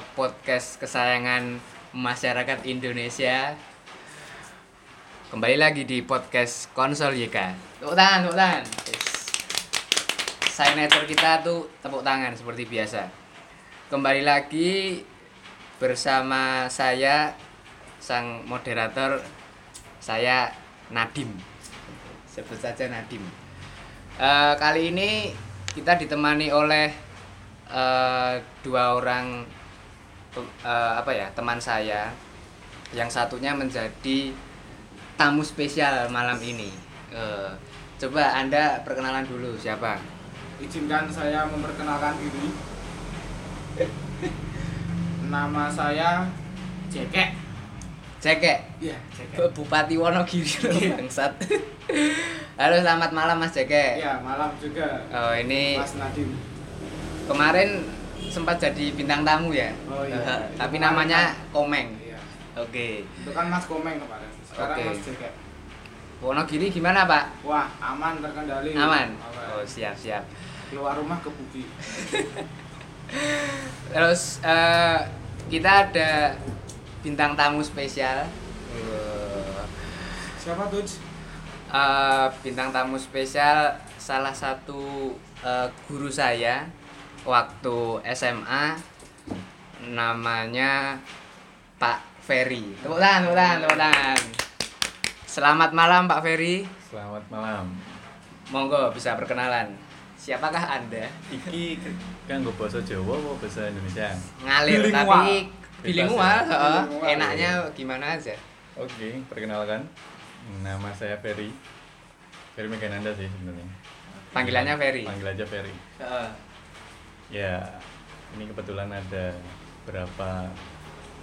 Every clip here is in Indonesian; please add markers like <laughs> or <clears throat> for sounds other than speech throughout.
Podcast kesayangan masyarakat Indonesia. Kembali lagi di podcast Konsol YK. Tepuk tangan, tepuk tangan. Yes. Signature kita tuh tepuk tangan seperti biasa. Kembali lagi bersama saya sang moderator saya Nadim. Sebut saja Nadim. Eh, kali ini kita ditemani oleh eh, dua orang eh, apa ya teman saya yang satunya menjadi tamu spesial malam ini Eh, coba anda perkenalan dulu siapa Izinkan saya memperkenalkan diri. Nama saya. Cekek Iya, Jekek. Bupati Wonogiri loh, bangsat halo selamat malam Mas Cekek Iya, malam juga. oh ini Mas Nadim. kemarin sempat jadi bintang tamu ya Oh, iya. Itu tapi namanya kan- Komeng Iya. oke Itu kan Mas Komeng kemarin. Sekarang Oke. Mas Jekek. Wonogiri gimana Pak Wah, aman terkendali. aman Aman. oh siap siap Keluar rumah ke Buki. <laughs> terus eh, kita ada bintang tamu spesial Siapa tuh? eh, bintang tamu spesial salah satu eh, guru saya waktu SMA namanya Pak Ferry tepuk tangan tepuk tangan tepuk tangan selamat malam Pak Ferry Selamat malam. monggo bisa perkenalan siapakah anda Iki kan gue bahasa Jawa apa bahasa Indonesia? ngalir Bilingual. tapi bilingual ya? heeh. Bilingual, enaknya gimana aja Oke, perkenalkan. Nama saya Ferry. Ferry Megananda sih sebenarnya. Panggilannya Ferry? Panggil aja Ferry. Heeh. Ya, ini kebetulan ada berapa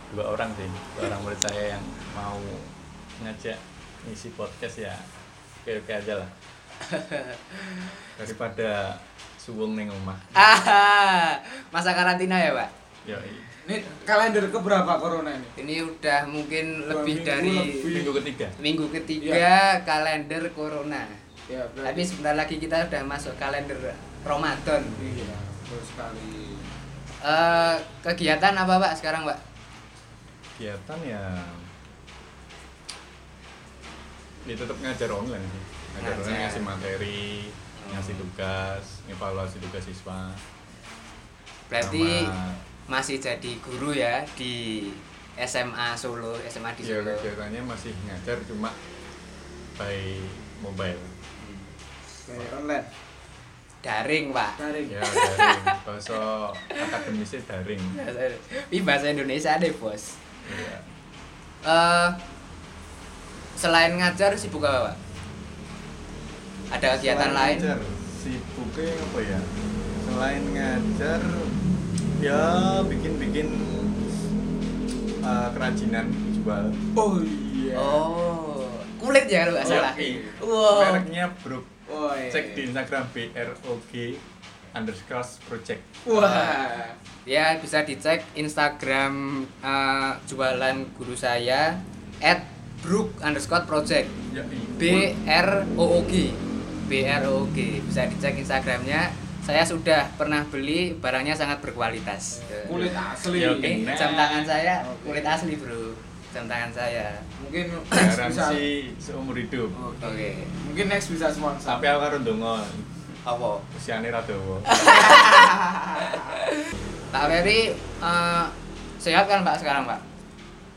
dua orang sih, dua orang murid saya yang mau ngajak ngisi podcast ya. Oke oke aja lah. <laughs> Daripada suwung neng rumah. Ah, <laughs> masa karantina ya pak Yoi. Ini kalender keberapa corona ini? ini udah mungkin Dua lebih minggu dari lebih. Minggu ketiga. minggu ketiga kalender corona Ya, tapi sebentar lagi kita udah masuk kalender Ramadan Iya, betul sekali. Eh, kegiatan apa pak sekarang pak? Kegiatan ya ya tetap ngajar online sih. Ngajar online ngasih materi Oh. ngasih tugas evaluasi tugas siswa. Berarti Sama- masih jadi guru ya di SMA Solo SMA di ya Solo? kegiatannya masih ngajar cuma by mobile. Kayak online. Daring pak Daring. ya daring bahasa akademisnya daring <laughs> ini bahasa Indonesia deh bos ya. eh selain ngajar sibuk apa pak? Ada kegiatan Selain lain? ngajar, sibuknya apa ya selain ngajar ya bikin-bikin uh, kerajinan jual Oh iya. Oh, kulit ya kalau nggak salah. Yoi. Wow. mereknya Brook Iya. cek di Instagram BROG underscore project Wah. Ya bisa dicek Instagram eh, jualan guru saya at brook underscore project ya B R O O G B R O O G bisa dicek Instagramnya. Saya sudah pernah beli barangnya sangat berkualitas. Kulit asli. Ya, Ini Nah. jam tangan saya Oke. kulit asli bro. Jam tangan saya. Mungkin next <coughs> bisa. garansi seumur hidup Oke. Oke. Mungkin next bisa sponsor. sampai aku karo ndonga Apa? usiane ra dawa <laughs> Pak Ferry eh, sehat kan Pak sekarang Pak?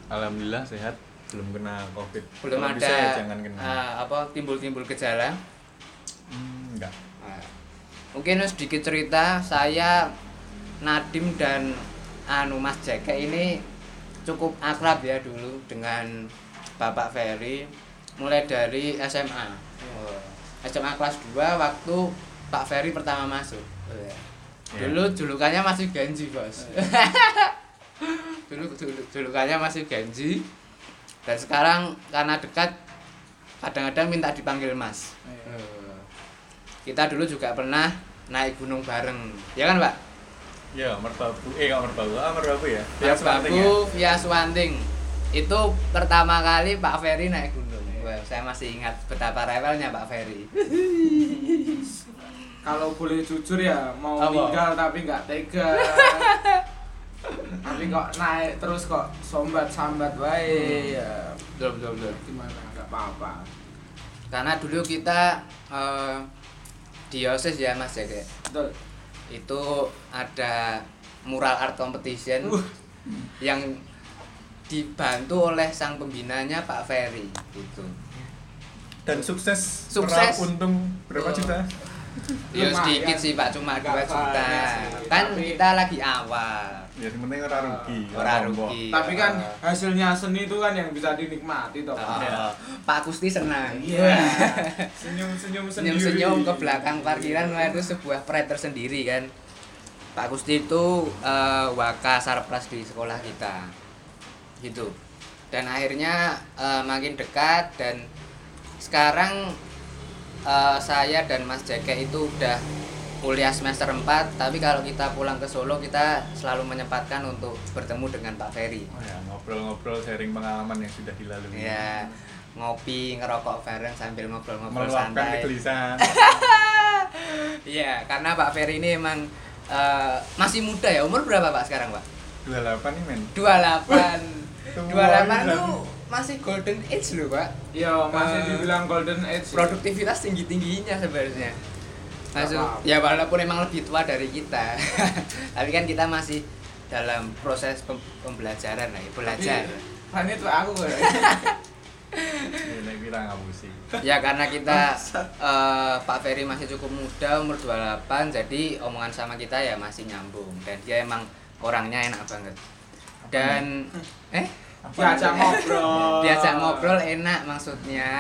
alhamdulillah sehat belum kena covid Belum Kalau ada bisa ya jangan kena eh, apa timbul-timbul gejala. Hmm, enggak Nah, mungkin sedikit cerita saya Nadim dan anu Mas Jeke ini cukup akrab ya dulu dengan Bapak Ferry mulai dari SMA. Oh, SMA kelas 2 waktu Pak Ferry pertama masuk. Oh, ya. Ya. Dulu julukannya masih Genji, Bos. <laughs> dulu julu- julukannya masih Genji. Dan sekarang karena dekat kadang-kadang minta dipanggil Mas. Iya. Eh, kita dulu juga pernah naik gunung bareng ya kan pak ya merbabu eh kok merbabu ah merbabu ya? Mas Swanting ya? Via Swanting itu pertama kali Pak Ferry naik gunung. Wah, saya masih ingat betapa rewelnya Pak Ferry. <laughs> Kalau boleh jujur ya mau Apa? meninggal tapi nggak tega. <laughs> Tapi kok naik terus kok sombat sambat wae ya. Betul betul betul. Gimana? Nggak apa-apa. Karena dulu kita eh, di OSIS ya Mas ya kayak betul itu ada mural art competition Uh. yang dibantu oleh sang pembinanya Pak Ferry gitu. dan sukses, Sukses. untung berapa Oh. juta Ya sedikit sih Pak, cuma 2 juta. Kan tapi- kita lagi awal. Ya yang penting orang rugi Orang rugi. tapi kan hasilnya seni itu kan yang bisa dinikmati toh Pak. eh, Pak Kusti senang. Iya. <laughs> Senyum-senyum sendiri. Senyum-senyum ke belakang parkiran itu sebuah pride tersendiri kan. Pak Kusti itu eh, waka sarpras di sekolah kita. Gitu. Dan akhirnya eh, makin dekat dan sekarang eh, saya dan Mas Jeke itu udah kuliah semester 4 tapi kalau kita pulang ke Solo kita selalu menyempatkan untuk bertemu dengan Pak Ferry. Oh ya, ngobrol-ngobrol sharing pengalaman yang sudah dilalui Ya, ngopi, ngerokok bareng sambil ngobrol-ngobrol santai. kegelisahan <laughs> Iya, karena Pak Ferry ini emang eh, masih muda ya. Umur berapa Pak sekarang, Pak? 28 nih men 28. Tua 28 ini tuh masih golden age loh, Pak. Iya, masih Eh, dibilang golden age. Produktivitas tinggi-tingginya sebenarnya. Masuk ya walaupun emang lebih tua dari kita. <laughs> Tapi kan kita masih dalam proses pem- pembelajaran lah, ya, belajar. Pan itu aku ngapusi ya karena kita eh, Pak Ferry masih cukup muda umur 28 jadi omongan sama kita ya masih nyambung. Dan dia emang orangnya enak banget. Dan eh? Diajak ngobrol. diajak ngobrol enak maksudnya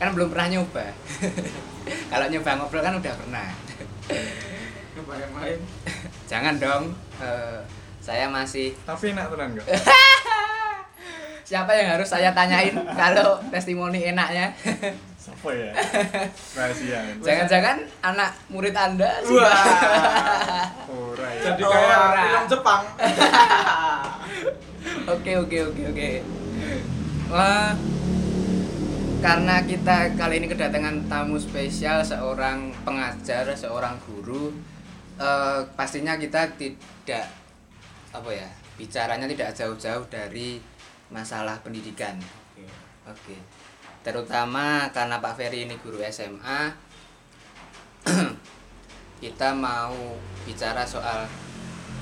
kan belum pernah nyoba <laughs> kalau nyoba ngobrol kan udah pernah <laughs> Coba yang lain. jangan dong eh, saya masih <laughs> tapi enak tenan kok siapa yang harus saya tanyain kalau testimoni enaknya siapa ya rahasia jangan-jangan anak murid anda. Pak? ora ya Jadi kayak ora. film Jepang. Oke oke oke oke. Wah, karena kita kali ini kedatangan tamu spesial seorang pengajar, seorang guru, eh, pastinya kita tidak apa ya bicaranya tidak jauh-jauh dari masalah pendidikan. Oke. Terutama karena Pak Ferry ini guru SMA, <clears throat> kita mau bicara soal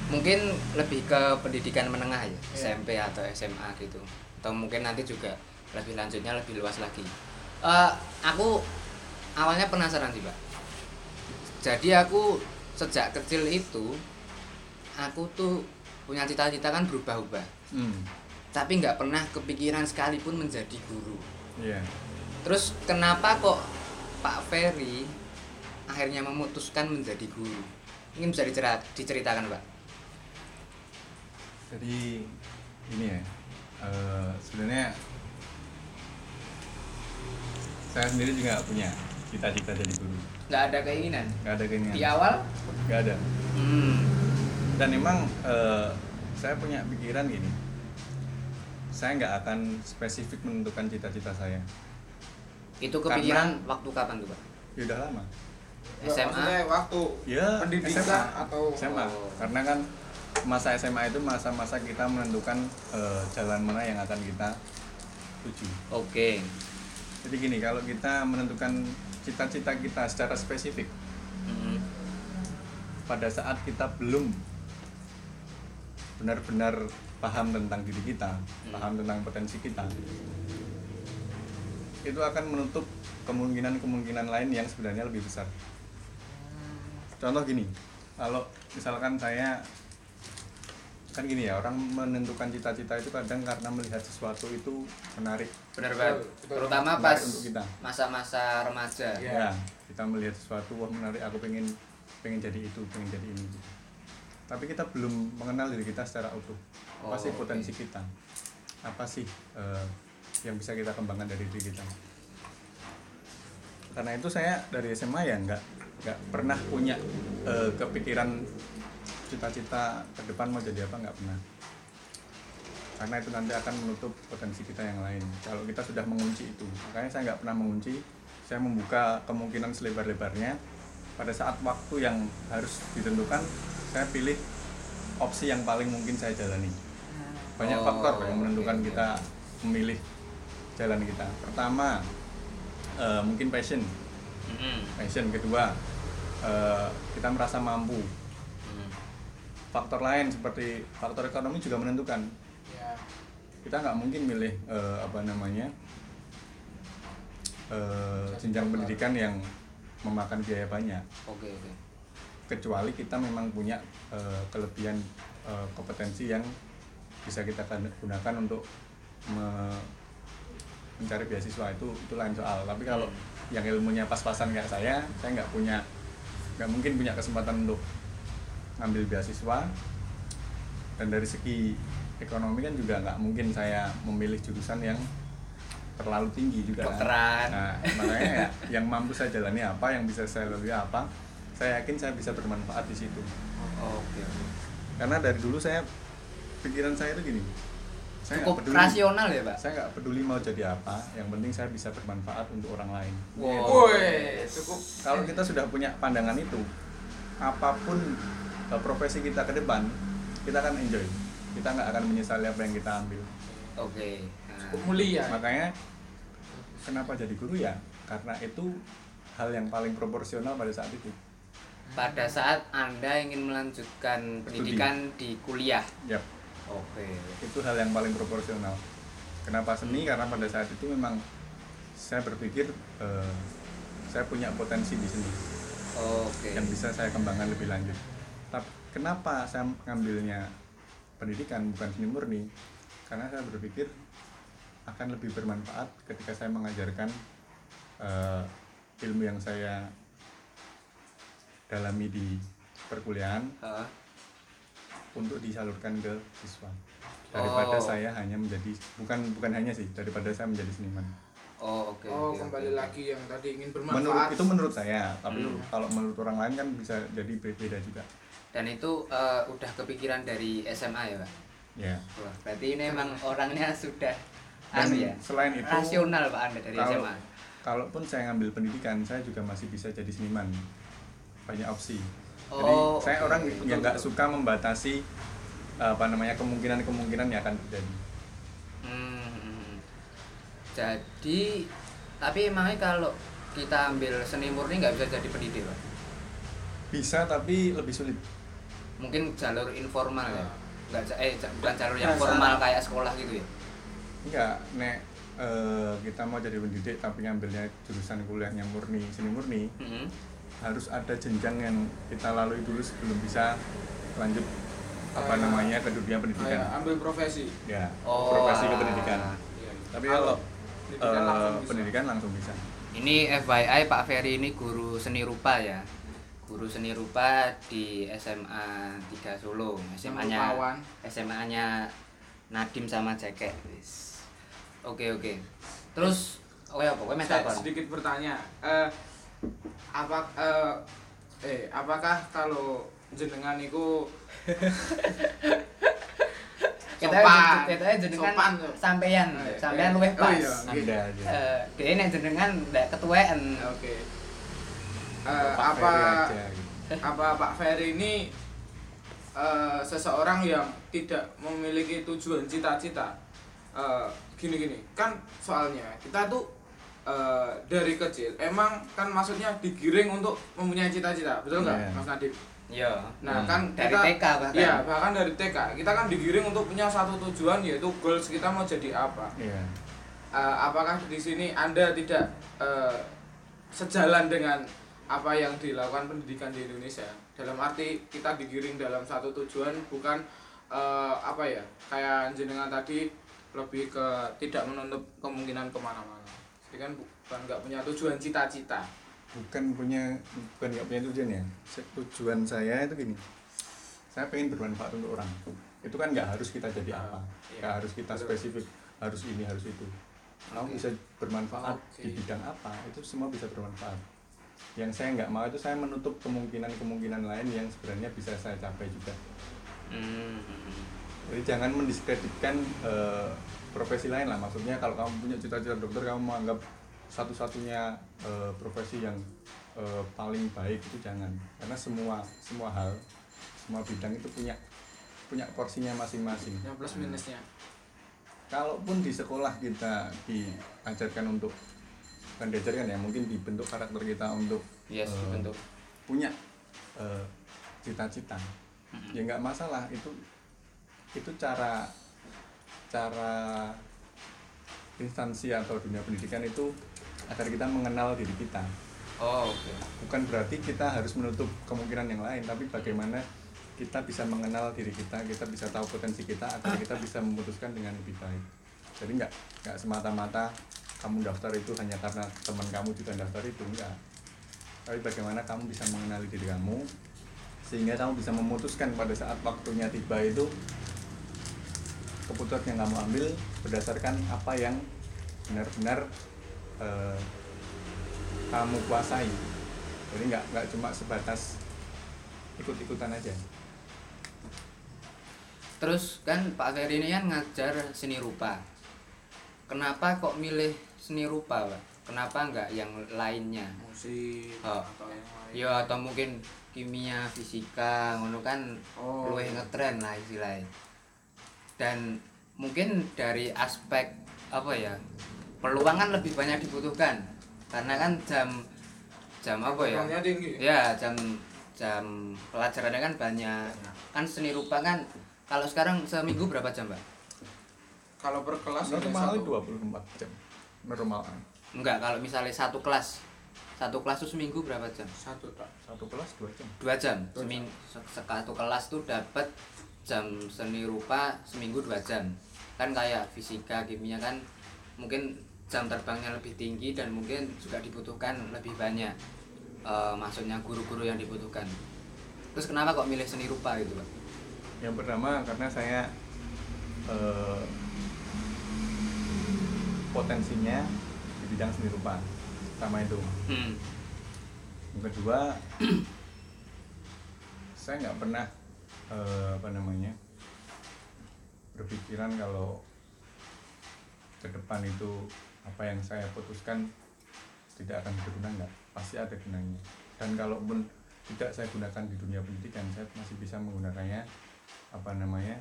mungkin lebih ke pendidikan menengah ya, SMP atau SMA gitu. Atau mungkin nanti juga lebih lanjutnya lebih luas lagi. Eh, aku awalnya penasaran sih, Pak. Jadi aku sejak kecil itu aku tuh punya cita-cita kan berubah-ubah hmm tapi nggak pernah kepikiran sekalipun menjadi guru. iya Terus kenapa kok Pak Ferry akhirnya memutuskan menjadi guru? Ini bisa dicerat, diceritakan Pak. jadi ini ya eh, sebenarnya saya sendiri juga punya cita-cita jadi guru Nggak ada keinginan. nggak ada keinginan Di awal, nggak ada hmm, dan emang eh, saya punya pikiran gini saya nggak akan spesifik menentukan cita-cita saya itu kepikiran waktu kapan tuh Pak? ya udah lama SMA? Maksudnya waktu ya pendidikan SMA. atau SMA Oh. karena kan masa SMA itu masa-masa kita menentukan eh, jalan mana yang akan kita tuju Oke. Jadi gini kalau kita menentukan cita-cita kita secara spesifik Hmm, pada saat kita belum benar-benar paham tentang diri kita, paham tentang potensi kita, itu akan menutup kemungkinan-kemungkinan lain yang sebenarnya lebih besar. Contoh gini, kalau misalkan saya kan gini ya orang menentukan cita-cita itu kadang karena melihat sesuatu itu menarik Benar banget. Terutama Menarik pas untuk kita. masa-masa remaja. Iya. ya kita melihat sesuatu wah menarik aku pengen pengen jadi itu pengen jadi ini tapi kita belum mengenal diri kita secara utuh apa Oh, sih potensi kita apa sih eh, yang bisa kita kembangkan dari diri kita karena itu saya dari SMA ya nggak nggak pernah punya eh, kepikiran cita-cita ke depan mau jadi apa nggak pernah. Karena itu nanti akan menutup potensi kita yang lain. Kalau kita sudah mengunci itu makanya saya nggak pernah mengunci. Saya membuka kemungkinan selebar-lebarnya. Pada saat waktu yang harus ditentukan saya pilih opsi yang paling mungkin saya jalani. Banyak Oh, faktor yang menentukan oke, oke. kita memilih jalan kita. Pertama eh, mungkin passion. Passion. Kedua eh, kita merasa mampu. Faktor lain seperti faktor ekonomi juga menentukan. Ya. kita nggak mungkin milih eh, apa namanya eh, jenjang pendidikan yang memakan biaya banyak. Oke oke. Kecuali kita memang punya eh, kelebihan eh, kompetensi yang bisa kita kan- gunakan untuk me- mencari beasiswa itu itu lain soal. Tapi kalau yang ilmunya pas-pasan kayak saya saya nggak punya nggak mungkin punya kesempatan untuk ngambil beasiswa dan dari segi ekonomi kan juga nggak mungkin saya memilih jurusan yang terlalu tinggi juga kan. Kedokteran. nah makanya ya, yang mampu saya jalani apa yang bisa saya lalui apa saya yakin saya bisa bermanfaat di situ oke oke. karena dari dulu saya pikiran saya itu gini saya nggak cukup peduli rasional ya pak saya nggak peduli mau jadi apa yang penting saya bisa bermanfaat untuk orang lain Wow. Woi, cukup kalau kita sudah punya pandangan itu apa pun profesi kita ke depan kita akan enjoy. Kita nggak akan menyesali apa yang kita ambil. Oke Nah, cukup mulia. makanya kenapa jadi guru ya? Karena itu hal yang paling proporsional pada saat itu. Pada saat anda ingin melanjutkan pendidikan di kuliah? Yap, oke. Itu hal yang paling proporsional. Kenapa seni? Karena pada saat itu memang saya berpikir eh, saya punya potensi di seni. Oke. Yang bisa saya kembangkan lebih lanjut. Tapi kenapa saya ngambilnya pendidikan bukan seni murni? Karena saya berpikir akan lebih bermanfaat ketika saya mengajarkan eh, ilmu yang saya dalami di perkuliahan Hah? untuk disalurkan ke siswa daripada Oh. saya hanya menjadi bukan bukan hanya sih daripada saya menjadi seniman oh oke Oh, oke, kembali oke. lagi yang tadi ingin menurut bermanfaat. itu menurut saya tapi Hmm. kalau menurut orang lain kan bisa jadi beda juga dan itu eh, udah kepikiran dari SMA ya pak? Ya. Wah, berarti ini emang orangnya sudah Dan anu ya selain itu rasional pak anda dari kalau, SMA kalaupun saya ngambil pendidikan saya juga masih bisa jadi seniman. Banyak opsi. Jadi Oh, saya orang Betul, yang nggak suka membatasi apa namanya kemungkinan-kemungkinan yang akan terjadi. Hmm, hmm, hmm. jadi tapi emangnya kalau kita ambil seni murni nggak bisa jadi pendidik pak? Bisa tapi lebih sulit mungkin jalur informal ya Ah. nggak ja- eh bukan jalur yang formal kayak sekolah gitu ya enggak nek eh, kita mau jadi pendidik tapi ngambilnya jurusan kuliahnya murni seni murni Hmm. harus ada jenjang yang kita lalui dulu sebelum bisa lanjut apa Kayak- namanya ke dunia Kayak pendidikan ambil profesi. ya Oh, profesi ah. kependidikan Iya. tapi kalau pendidikan eh, langsung bisa. pendidikan langsung bisa Ini FYI Pak Ferry ini guru seni rupa ya. Guru seni rupa di SMA 3 Solo. SMA-nya. SMA-nya Nadim sama Cekek. Wis. Oke oke. Terus oh ya pokoknya Saya apa? sedikit bertanya. Eh apa eh, eh apakah kalau jenengan itu <laughs> sopan, kita jenengan sopan sampeyan, Eh, sampeyan eh, luwih oh pas. iya. anda aja Eh, dia nek jenengan ndak ketuaan. Oke. Pak apa aja, gitu. <laughs> apa Pak Ferry ini eh, seseorang yang tidak memiliki tujuan cita-cita Eh, gini-gini kan soalnya kita tuh eh, dari kecil emang kan maksudnya digiring untuk mempunyai cita-cita betul nggak Iya. Mas Nadib? Iya. Nah Hmm. kan Dari kita, TK bahkan. Iya bahkan dari TK kita kan digiring untuk punya satu tujuan yaitu goals kita mau jadi apa. Iya. Eh, apakah di sini anda tidak eh, sejalan dengan apa yang dilakukan pendidikan di Indonesia. Dalam arti kita digiring dalam satu tujuan bukan eh, apa ya kayak jenengan tadi lebih ke tidak menutup kemungkinan ke mana-mana. Jadi kan bukan nggak punya tujuan cita-cita. Bukan punya bukan nggak punya tujuan ya. Tujuan saya itu gini. Saya pengen bermanfaat untuk orang. Itu kan nggak harus kita jadi Ah, apa. iya. nggak harus kita spesifik harus ini harus itu. Kamu Oke. bisa bermanfaat Oke. di bidang apa itu semua bisa bermanfaat yang saya nggak mau itu saya menutup kemungkinan kemungkinan lain yang sebenarnya bisa saya capai juga. Hmm, jadi jangan mendiskreditkan eh, profesi lain lah. Maksudnya kalau kamu punya cita-cita dokter kamu menganggap satu-satunya eh, profesi yang eh, paling baik itu jangan. Karena semua semua hal semua bidang itu punya punya porsinya masing-masing. Yang plus minusnya. Kalaupun di sekolah kita diajarkan untuk bukan diajarkan ya mungkin dibentuk karakter kita untuk yes dibentuk. punya eh, cita-cita. Ya nggak masalah itu itu cara cara instansi atau dunia pendidikan itu agar kita mengenal diri kita. Oh oke. Bukan berarti kita harus menutup kemungkinan yang lain tapi bagaimana kita bisa mengenal diri kita kita bisa tahu potensi kita agar kita bisa memutuskan dengan lebih baik. Jadi nggak nggak semata-mata kamu daftar itu hanya karena teman kamu juga daftar itu enggak. Tapi bagaimana kamu bisa mengenali diri kamu sehingga kamu bisa memutuskan pada saat waktunya tiba itu keputusan yang kamu ambil berdasarkan apa yang benar-benar eh, kamu kuasai. Jadi nggak nggak cuma sebatas ikut-ikutan aja. Terus kan Pak Ferry ini kan ngajar seni rupa. Kenapa kok milih seni rupa Pak. Kenapa nggak yang lainnya? Musik Oh. atau yang lain? Ya atau mungkin kimia fisika ngono kan Oh. luwih ngetren lah istilahnya. Dan mungkin dari aspek apa ya peluang kan lebih banyak dibutuhkan. Karena kan jam jam apa ya? Ya jam jam pelajarannya kan banyak. Kan seni rupa kan kalau sekarang seminggu berapa jam mbak kalau per kelas normal satu. 24 jam normal. Enggak kalau misalnya satu kelas. Satu kelas tuh seminggu berapa jam? Satu tak satu kelas dua jam. Dua jam. Dua seminggu satu kelas tuh dapat jam seni rupa seminggu dua jam. Kan kayak fisika kimia kan mungkin jam terbangnya lebih tinggi dan mungkin juga dibutuhkan lebih banyak. Eh, maksudnya guru-guru yang dibutuhkan. Terus kenapa kok milih seni rupa gitu pak? Yang pertama karena saya eh, potensinya di bidang seni rupa pertama itu. Hmm. yang kedua <clears throat> saya nggak pernah eh, apa namanya berpikiran kalau ke depan itu apa yang saya putuskan tidak akan berguna nggak. Pasti ada gunanya. Dan kalaupun tidak saya gunakan di dunia pendidikan saya masih bisa menggunakannya apa namanya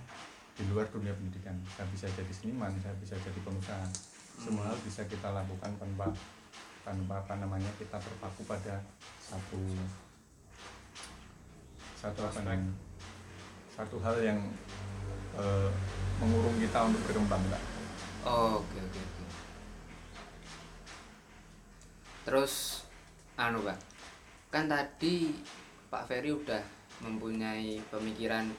di luar dunia pendidikan. Saya bisa jadi seniman saya bisa jadi pengusaha semua hal bisa kita lakukan tanpa tanpa apa namanya kita terpaku pada satu satu apa namanya satu hal yang eh, mengurung kita untuk berkembang enggak oh, oke oke oke. Terus anu pak kan tadi Pak Ferry udah mempunyai pemikiran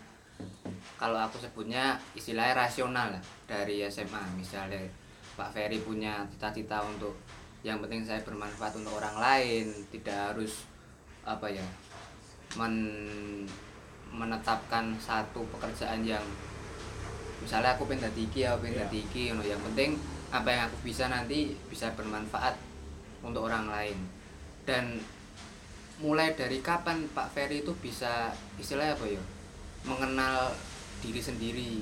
kalau aku sebutnya istilahnya rasional lah dari SMA misalnya Pak Ferry punya cita-cita untuk yang penting saya bermanfaat untuk orang lain tidak harus apa ya men menetapkan satu pekerjaan yang misalnya aku pengen dadi iki aku pengen dadi iki yang penting apa yang aku bisa nanti bisa bermanfaat untuk orang lain. Dan mulai dari kapan Pak Ferry itu bisa istilahnya apa ya mengenal diri sendiri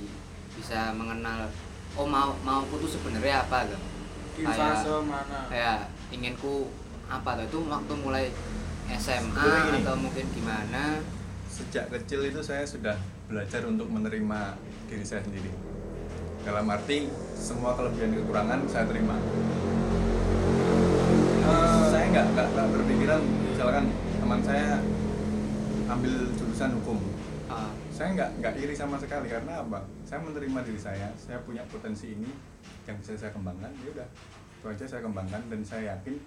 bisa mengenal oh mau mauku tuh sebenarnya apa loh di Kayak- fase mana? kayak inginku apa tuh itu waktu mulai SMA atau mungkin gimana? Sejak kecil itu saya sudah belajar untuk menerima diri saya sendiri. Dalam arti semua kelebihan dan kekurangan saya terima. Eh, saya nggak nggak berpikiran misalkan teman saya ambil jurusan hukum saya nggak nggak iri sama sekali karena apa? Saya menerima diri saya saya punya potensi ini yang bisa saya kembangkan ya udah. Itu aja saya kembangkan dan saya yakin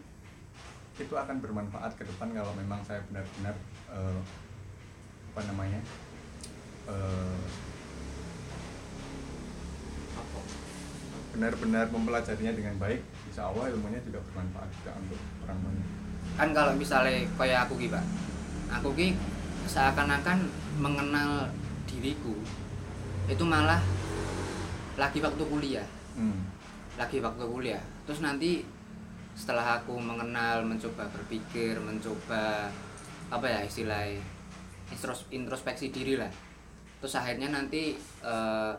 itu akan bermanfaat ke depan kalau memang saya benar-benar eh, apa namanya apa? benar-benar mempelajarinya dengan baik insya Allah ilmunya juga bermanfaat juga untuk orang banyak. Kan kalau misalnya kayak aku gitu aku ki seakan-akan mengenal diriku itu malah lagi waktu kuliah hmm. lagi waktu kuliah terus nanti setelah aku mengenal mencoba berpikir mencoba apa ya istilahnya intros- introspeksi diri lah terus akhirnya nanti eh,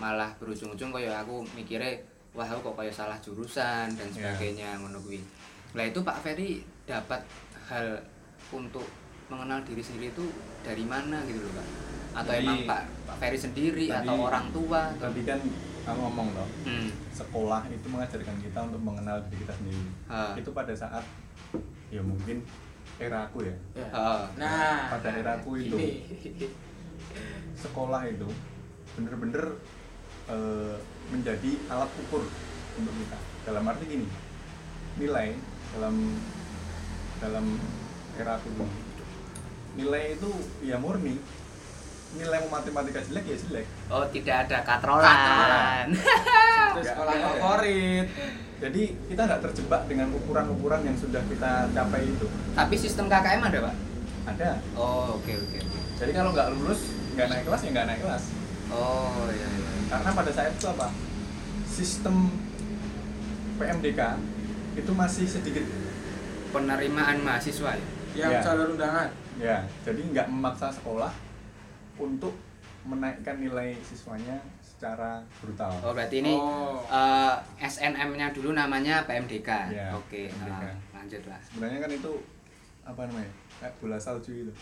malah berujung-ujung kayak aku mikirnya wah aku kok kayak salah jurusan dan Iya. sebagainya ngono kuwi. Lah itu Pak Ferry dapat hal untuk mengenal diri sendiri itu dari mana gitu loh pak atau Jadi, emang pak pak Ferry sendiri tadi- atau orang tua atau Tadi kan kamu ngomong loh, hmm. sekolah itu mengajarkan kita untuk mengenal diri kita sendiri. Ah. Itu pada saat ya mungkin era aku ya. Ya. Ah. Nah, Pada eraku itu. ini. Sekolah itu bener-bener eh, menjadi alat ukur untuk kita. Dalam arti gini, nilai dalam dalam era aku dulu. Nilai itu ya murni. Nilai matematika jelek ya jelek. oh tidak ada katrolan <laughs> sekolah favorit. Jadi kita nggak terjebak dengan ukuran-ukuran yang sudah kita capai itu. tapi sistem KKM ada pak Ada. oh oke oke oke Jadi kalau nggak lulus, nggak naik kelas ya nggak naik kelas. oh iya iya Karena pada saat itu apa? Sistem PMDK itu masih sedikit. penerimaan mahasiswa ya Yang Ya. jalur undangan. Ya, jadi nggak memaksa sekolah untuk menaikkan nilai siswanya secara brutal. oh berarti ini Oh. eh, SNM-nya dulu namanya PMDK Iya, oke PMDK. ah, lanjut lah Sebenarnya kan itu apa namanya? Kayak bola salju itu.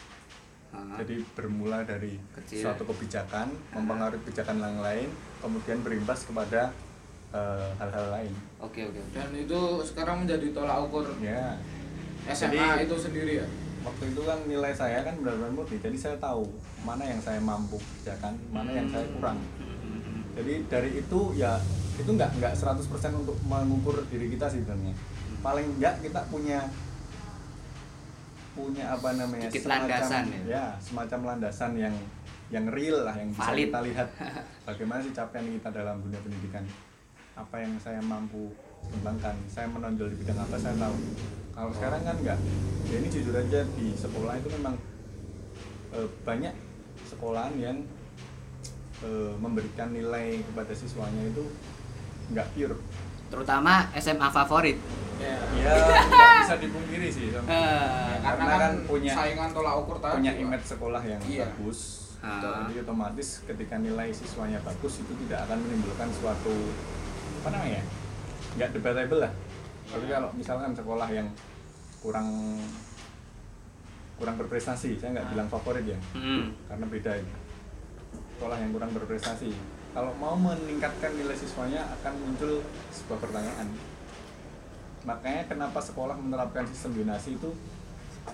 Jadi bermula dari Kecil. suatu kebijakan, mempengaruhi kebijakan yang lain, kemudian berimbas kepada eh, hal-hal lain. oke oke oke. Dan itu sekarang menjadi tolak ukur Ya, SMA Jadi- itu sendiri ya. Waktu itu kan nilai saya kan benar-benar murni, jadi saya tahu mana yang saya mampu kerjakan, mana yang saya kurang. Jadi dari itu ya itu nggak nggak 100% untuk mengukur diri kita sih sebenarnya. Paling nggak kita punya punya apa namanya Sedikit landasan ya? ya semacam landasan yang yang real lah yang bisa Valid. kita lihat <laughs> bagaimana sih capaian kita dalam dunia pendidikan apa yang saya mampu kembangkan saya menonjol di bidang apa saya tahu kalau sekarang kan nggak ya ini jujur aja di sekolah itu memang eh, banyak sekolahan yang eh, memberikan nilai kepada siswanya itu nggak pure terutama SMA favorit Ya. ya nggak bisa dipungkiri sih Sam. Eh, Karena, Karena kan, kan punya- saingan tolak ukur tadi. punya image sekolah yang Iya. bagus Ah. jadi otomatis ketika nilai siswanya bagus itu tidak akan menimbulkan suatu apa namanya nggak debatable lah. Tapi kalau misalkan sekolah yang kurang kurang berprestasi saya nggak Ah. bilang favorit ya. Hmm. karena beda ini. Sekolah yang kurang berprestasi. Kalau mau meningkatkan nilai siswanya akan muncul sebuah pertanyaan. Makanya kenapa sekolah menerapkan sistem donasi itu?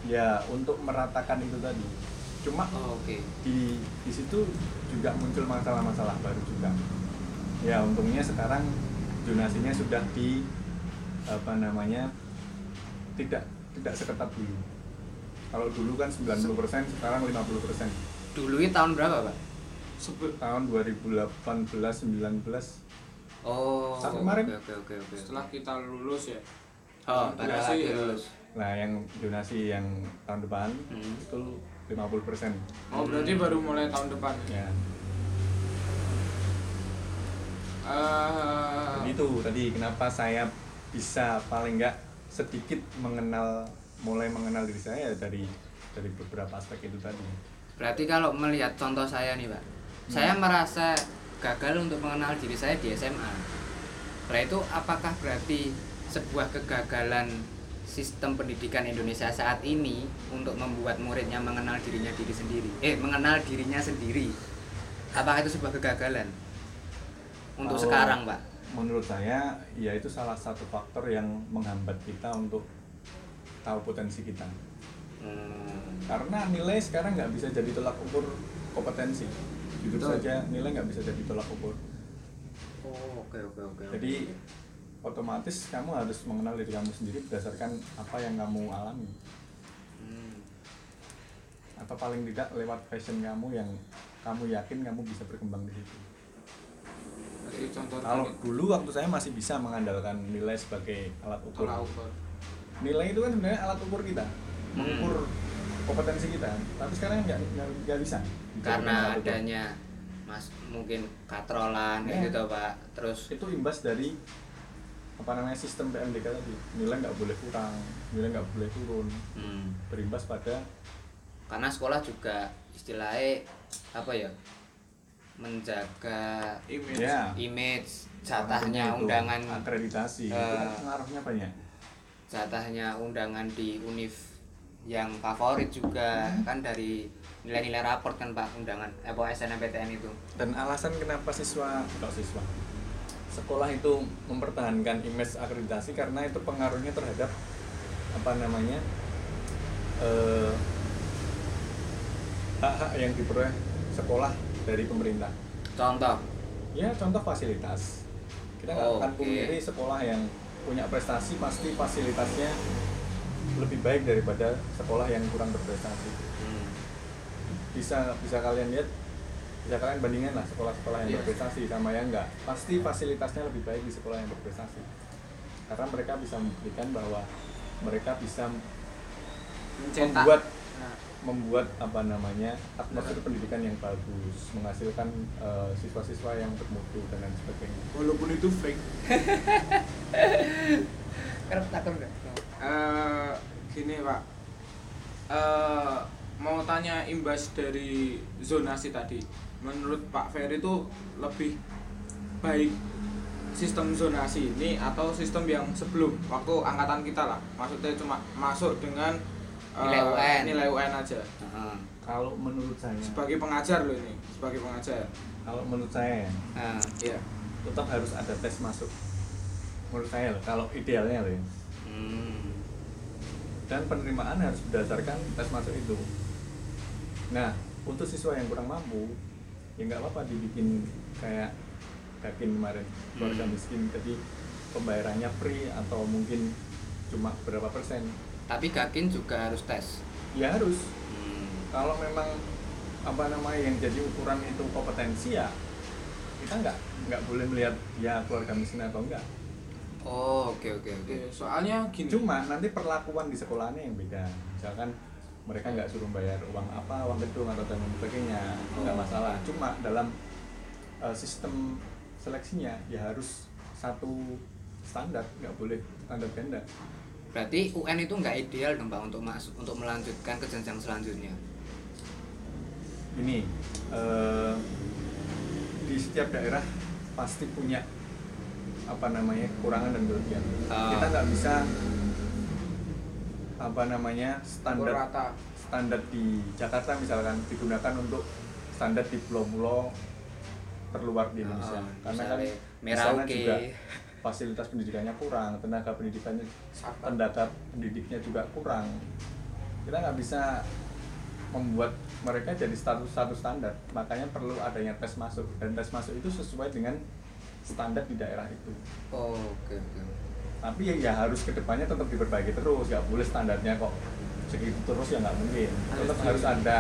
Ya untuk meratakan itu tadi. Cuma Oh, oke. di di situ juga muncul masalah-masalah baru juga. Ya untungnya sekarang donasinya sudah di apa namanya tidak tidak seketat dulu kalau dulu kan 90% sekarang 50% dulu itu tahun berapa pak Sebut tahun 2018 19 oh Sampai oke kemarin. oke oke oke setelah kita lulus ya. oh Donasi, pada ya. lulus nah yang donasi yang tahun depan Hmm. itu 50% Oh, berarti baru mulai tahun depan. ya Eh, Jadi itu tadi kenapa saya bisa paling nggak sedikit mengenal mulai mengenal diri saya ya dari dari beberapa aspek itu tadi. berarti kalau melihat contoh saya nih pak. Saya merasa gagal untuk mengenal diri saya di SMA Nah itu apakah berarti sebuah kegagalan sistem pendidikan Indonesia saat ini untuk membuat muridnya mengenal dirinya diri sendiri? Eh mengenal dirinya sendiri. Apakah itu sebuah kegagalan untuk Kalau sekarang pak Menurut saya ya itu salah satu faktor yang menghambat kita untuk tahu potensi kita. Hmm, Karena nilai sekarang nggak bisa jadi tolak ukur kompetensi. Jujur Betul. saja nilai nggak bisa jadi tolak ukur. oh oke oke oke Jadi otomatis kamu harus mengenal diri kamu sendiri berdasarkan apa yang kamu alami. Hmm, atau paling tidak lewat passion kamu yang kamu yakin kamu bisa berkembang di situ. Jadi contoh Kalau tadi, dulu waktu saya masih bisa mengandalkan nilai sebagai alat ukur. tolak ukur. Nilai itu kan sebenarnya alat ukur kita, Hmm. mengukur kompetensi kita. Tapi sekarang nggak nggak nggak bisa. karena alat adanya mas mungkin katrolan Ya. gitu pak terus itu imbas dari apa namanya sistem PMDK tadi. Nilai nggak boleh kurang, nilai nggak boleh turun. hmm, Berimbas pada karena sekolah juga istilahnya apa ya menjaga Image. ya image jatahnya itu undangan akreditasi itu kan pengaruhnya banyak. jatahnya undangan di univ yang favorit juga kan dari nilai-nilai raport kan Pak undangan eh apa SNMPTN itu. dan alasan kenapa siswa kalau siswa sekolah itu mempertahankan image akreditasi karena itu pengaruhnya terhadap apa namanya eh, hak-hak yang diperoleh sekolah dari pemerintah. Contoh. ya contoh fasilitas. Kita nggak Oh, akan pungkiri sekolah yang punya prestasi pasti fasilitasnya lebih baik daripada sekolah yang kurang berprestasi. Hmm. bisa bisa kalian lihat bisa kalian bandingkan lah sekolah-sekolah yang Iya. berprestasi sama yang enggak pasti fasilitasnya lebih baik di sekolah yang berprestasi. Karena mereka bisa membuktikan bahwa mereka bisa mencetak. membuat membuat apa namanya atmosfer pendidikan yang bagus menghasilkan eh, siswa-siswa yang bermutu dan lain sebagainya. Walaupun itu fake. <laughs> Kerap takut enggak? eh gini pak. Eh mau tanya imbas dari zonasi tadi. Menurut Pak Ferry itu lebih baik sistem zonasi ini atau sistem yang sebelum waktu angkatan kita lah. Maksudnya cuma masuk dengan Nilai UN. nilai UN aja Heeh. kalau menurut saya sebagai pengajar loh ini sebagai pengajar kalau menurut saya ya, Nah, iya tetap harus ada tes masuk menurut saya loh kalau idealnya loh ya. hmm. dan penerimaan harus berdasarkan tes masuk itu. Nah, untuk siswa yang kurang mampu, ya nggak apa-apa dibikin kayak Gakin kemarin keluarga Hmm. miskin, jadi pembayarannya free atau mungkin cuma berapa persen. Tapi Gakin juga harus tes. Ya harus. Hmm. Kalau memang apa namanya yang jadi ukuran itu kompetensi ya kita nggak nggak boleh melihat ya keluarga miskin atau enggak. Oh, oke oke oke. Oke, soalnya gini Cuma nanti perlakuan di sekolahnya yang beda. Misalkan mereka nggak suruh bayar uang apa, uang gedung atau dan sebagainya, nggak Oh. masalah. Cuma dalam uh, sistem seleksinya ya harus satu standar, nggak boleh standar ganda. Berarti UN itu nggak ideal dong Pak untuk masuk untuk melanjutkan ke jenjang selanjutnya. Ini uh, di setiap daerah pasti punya apa namanya kekurangan dan kelebihan. Ah. Kita nggak bisa apa namanya standar rata standar di Jakarta misalkan digunakan untuk standar di pulau-pulau terluar di Indonesia Ah, karena kan Merauke. juga fasilitas pendidikannya kurang tenaga pendidikannya tenaga pendidiknya juga kurang. Kita nggak bisa membuat mereka jadi status satu standar. Makanya perlu adanya tes masuk. Dan tes masuk itu sesuai dengan standar di daerah itu. Oh, oke. Tapi ya, ya harus ke depannya tetap diperbaiki terus. Nggak boleh standarnya kok segitu terus ya nggak mungkin. Tetap Harus harus ada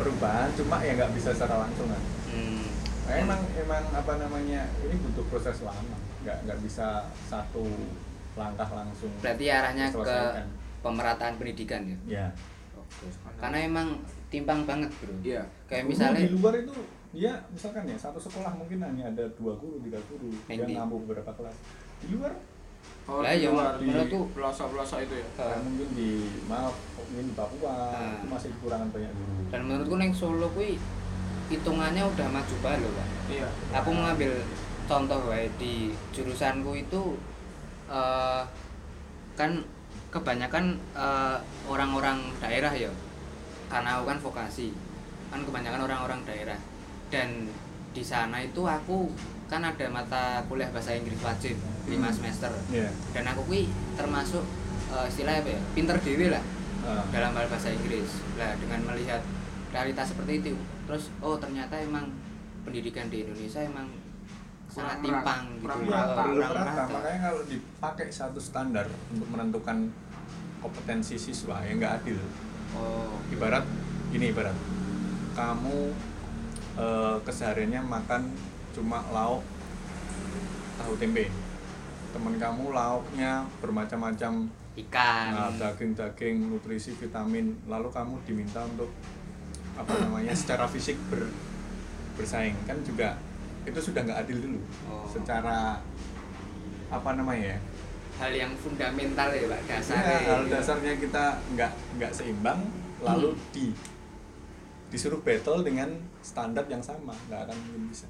perubahan cuma ya nggak bisa secara langsung kan Hmm. Nah, emang emang apa namanya ini butuh proses lama nggak nggak bisa satu langkah langsung Berarti arahnya ke pemerataan pendidikan ya. ya Oke. Karena emang timpang banget, Bro. iya Kayak misalnya di luar itu ya misalkan ya satu sekolah mungkin hanya ada dua guru tiga guru yang ngampu beberapa kelas di luar oh Lah, di ya, luar di- di pelosok-pelosok itu ya kan mungkin di maaf mungkin di Papua Ah. itu masih kekurangan banyak guru dan menurutku neng Solo kuwi hitungannya udah maju banget loh, Pak. iya aku mengambil contoh wae di jurusanku itu eh, kan kebanyakan eh, orang-orang daerah ya karena aku kan vokasi kan kebanyakan orang-orang daerah dan di sana itu aku kan ada mata kuliah bahasa Inggris wajib 5 Hmm. semester Iya. dan aku kuwi termasuk eh, istilahnya apa ya pinter dewi lah Ah. dalam hal bahasa Inggris. Nah, dengan melihat realitas seperti itu, terus oh ternyata emang pendidikan di Indonesia emang sangat Kurang timpang gitu. kurang ya. kurang rata. Makanya kalau dipakai satu standar untuk menentukan kompetensi siswa ya nggak adil. Oh, Ibarat gini ibarat kamu eh, kesehariannya makan cuma lauk tahu tempe. Teman kamu lauknya bermacam-macam ikan. nah, daging-daging, nutrisi, vitamin. Lalu kamu diminta untuk apa namanya secara fisik ber, bersaing kan juga itu sudah nggak adil dulu. Oh. secara apa namanya ya? Hal yang fundamental ya, Pak, Ya, dasarnya. hal dasarnya kita nggak nggak seimbang lalu Hmm. di disuruh battle dengan standar yang sama. Nggak akan mungkin bisa.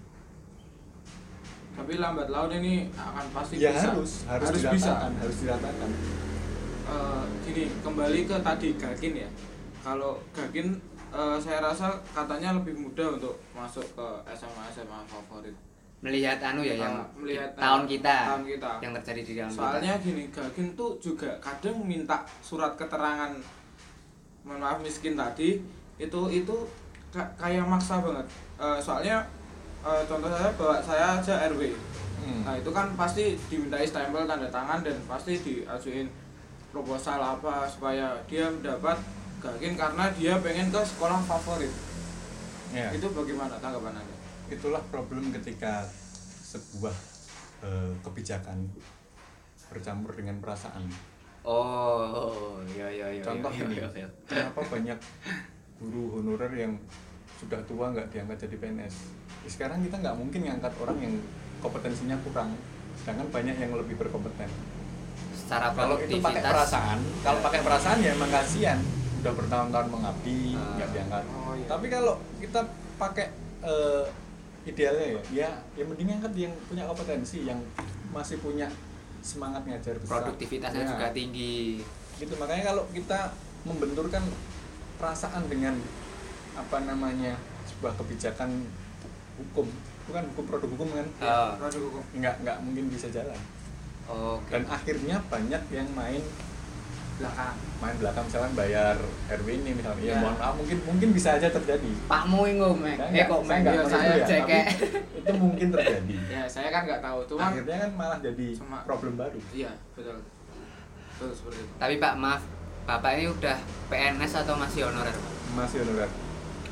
Tapi lambat laun ini akan pasti ya bisa. harus harus, harus bisa. harus diratakan eh, gini kembali ke tadi Gakin ya. Kalau Gakin eh, saya rasa katanya lebih mudah untuk masuk ke SMA SMA favorit melihat anu ya yang Ah, melihat, tahun ah, kita tahun kita. yang terjadi di dalam soalnya gini Gakin tuh juga kadang minta surat keterangan mohon maaf miskin tadi itu itu ka- kayak maksa banget Eh, soalnya eh, contoh saya bawa saya aja RW Hmm. nah itu kan pasti dimintai stempel tanda tangan dan pasti diajuin proposal apa supaya dia mendapat Gakin karena dia pengen ke sekolah favorit Ya. itu bagaimana tanggapan anda itulah problem ketika sebuah eh, kebijakan bercampur dengan perasaan. oh iya iya iya Contoh iya, ini, iya, iya. kenapa banyak guru honorer yang sudah tua nggak diangkat jadi PNS? Ya, sekarang kita nggak mungkin ngangkat orang yang kompetensinya kurang, sedangkan banyak yang lebih berkompeten. secara Kalau itu pakai perasaan, kalau pakai perasaan ya emang kasihan, udah bertahun-tahun mengabdi Ah. nggak diangkat. Oh, iya. Tapi kalau kita pakai eh, idealnya ya, ya, ya mending angkat yang punya kompetensi, yang masih punya semangat ngajar besar. produktivitasnya Ya. juga tinggi gitu makanya kalau kita membenturkan perasaan dengan apa namanya sebuah kebijakan hukum bukan hukum produk hukum kan Ah. produk hukum nggak nggak mungkin bisa jalan oke dan akhirnya banyak yang main belakang. Main belakang misalkan bayar RW ini misalnya. Ya, Ya. mohon maaf mungkin mungkin bisa aja terjadi. Pak Mu ingo mek. Saya eh nggak- kok saya mek? nggak Iya, menuduh saya ya, cekek. tapi itu mungkin terjadi. <laughs> Ya saya kan nggak tahu. Cuman akhirnya kan malah jadi Cuma- problem baru. Iya betul. Betul seperti itu. Tapi Pak maaf. Bapak ini udah PNS atau masih honorer? Pak? masih honorer.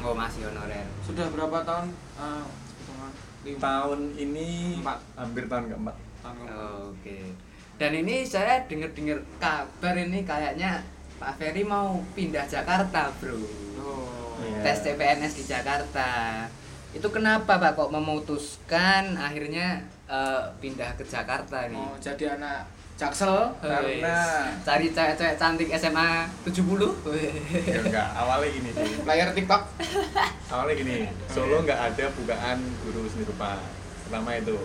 Oh masih honorer. Sudah berapa tahun eh, lima. Tahun ini Empat. hampir tahun keempat. Tahun keempat. oke dan ini saya dengar-dengar kabar ini kayaknya Pak Ferry mau pindah Jakarta bro. Oh. Iya. tes CPNS di Jakarta. Itu kenapa Pak kok memutuskan akhirnya eh, pindah ke Jakarta nih mau jadi anak jaksel Karena- Wes, cari cewek-cewek cantik SMA 70 ya enggak. Awalnya gini sih player TikTok. Awalnya gini Solo nggak ada bukaan guru seni rupa pertama itu.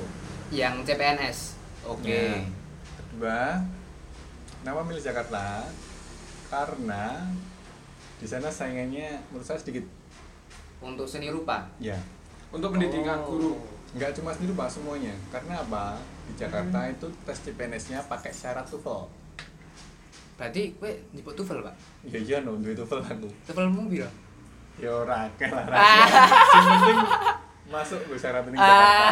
Yang CPNS oke. Ya. Kedua kenapa milih Jakarta? Karena di sana saingannya menurut saya sedikit. Untuk seni rupa? Ya. Untuk pendidikan Oh. guru. Nggak cuma seni rupa semuanya. Karena apa? Di Jakarta itu tes CPNS-nya pakai syarat TOEFL. Berarti gue nyebut TOEFL pak? Ya iya no duit TOEFL aku. TOEFL mu biro ya ora akeh lah <laughs> penting masuk gue syarat ini ah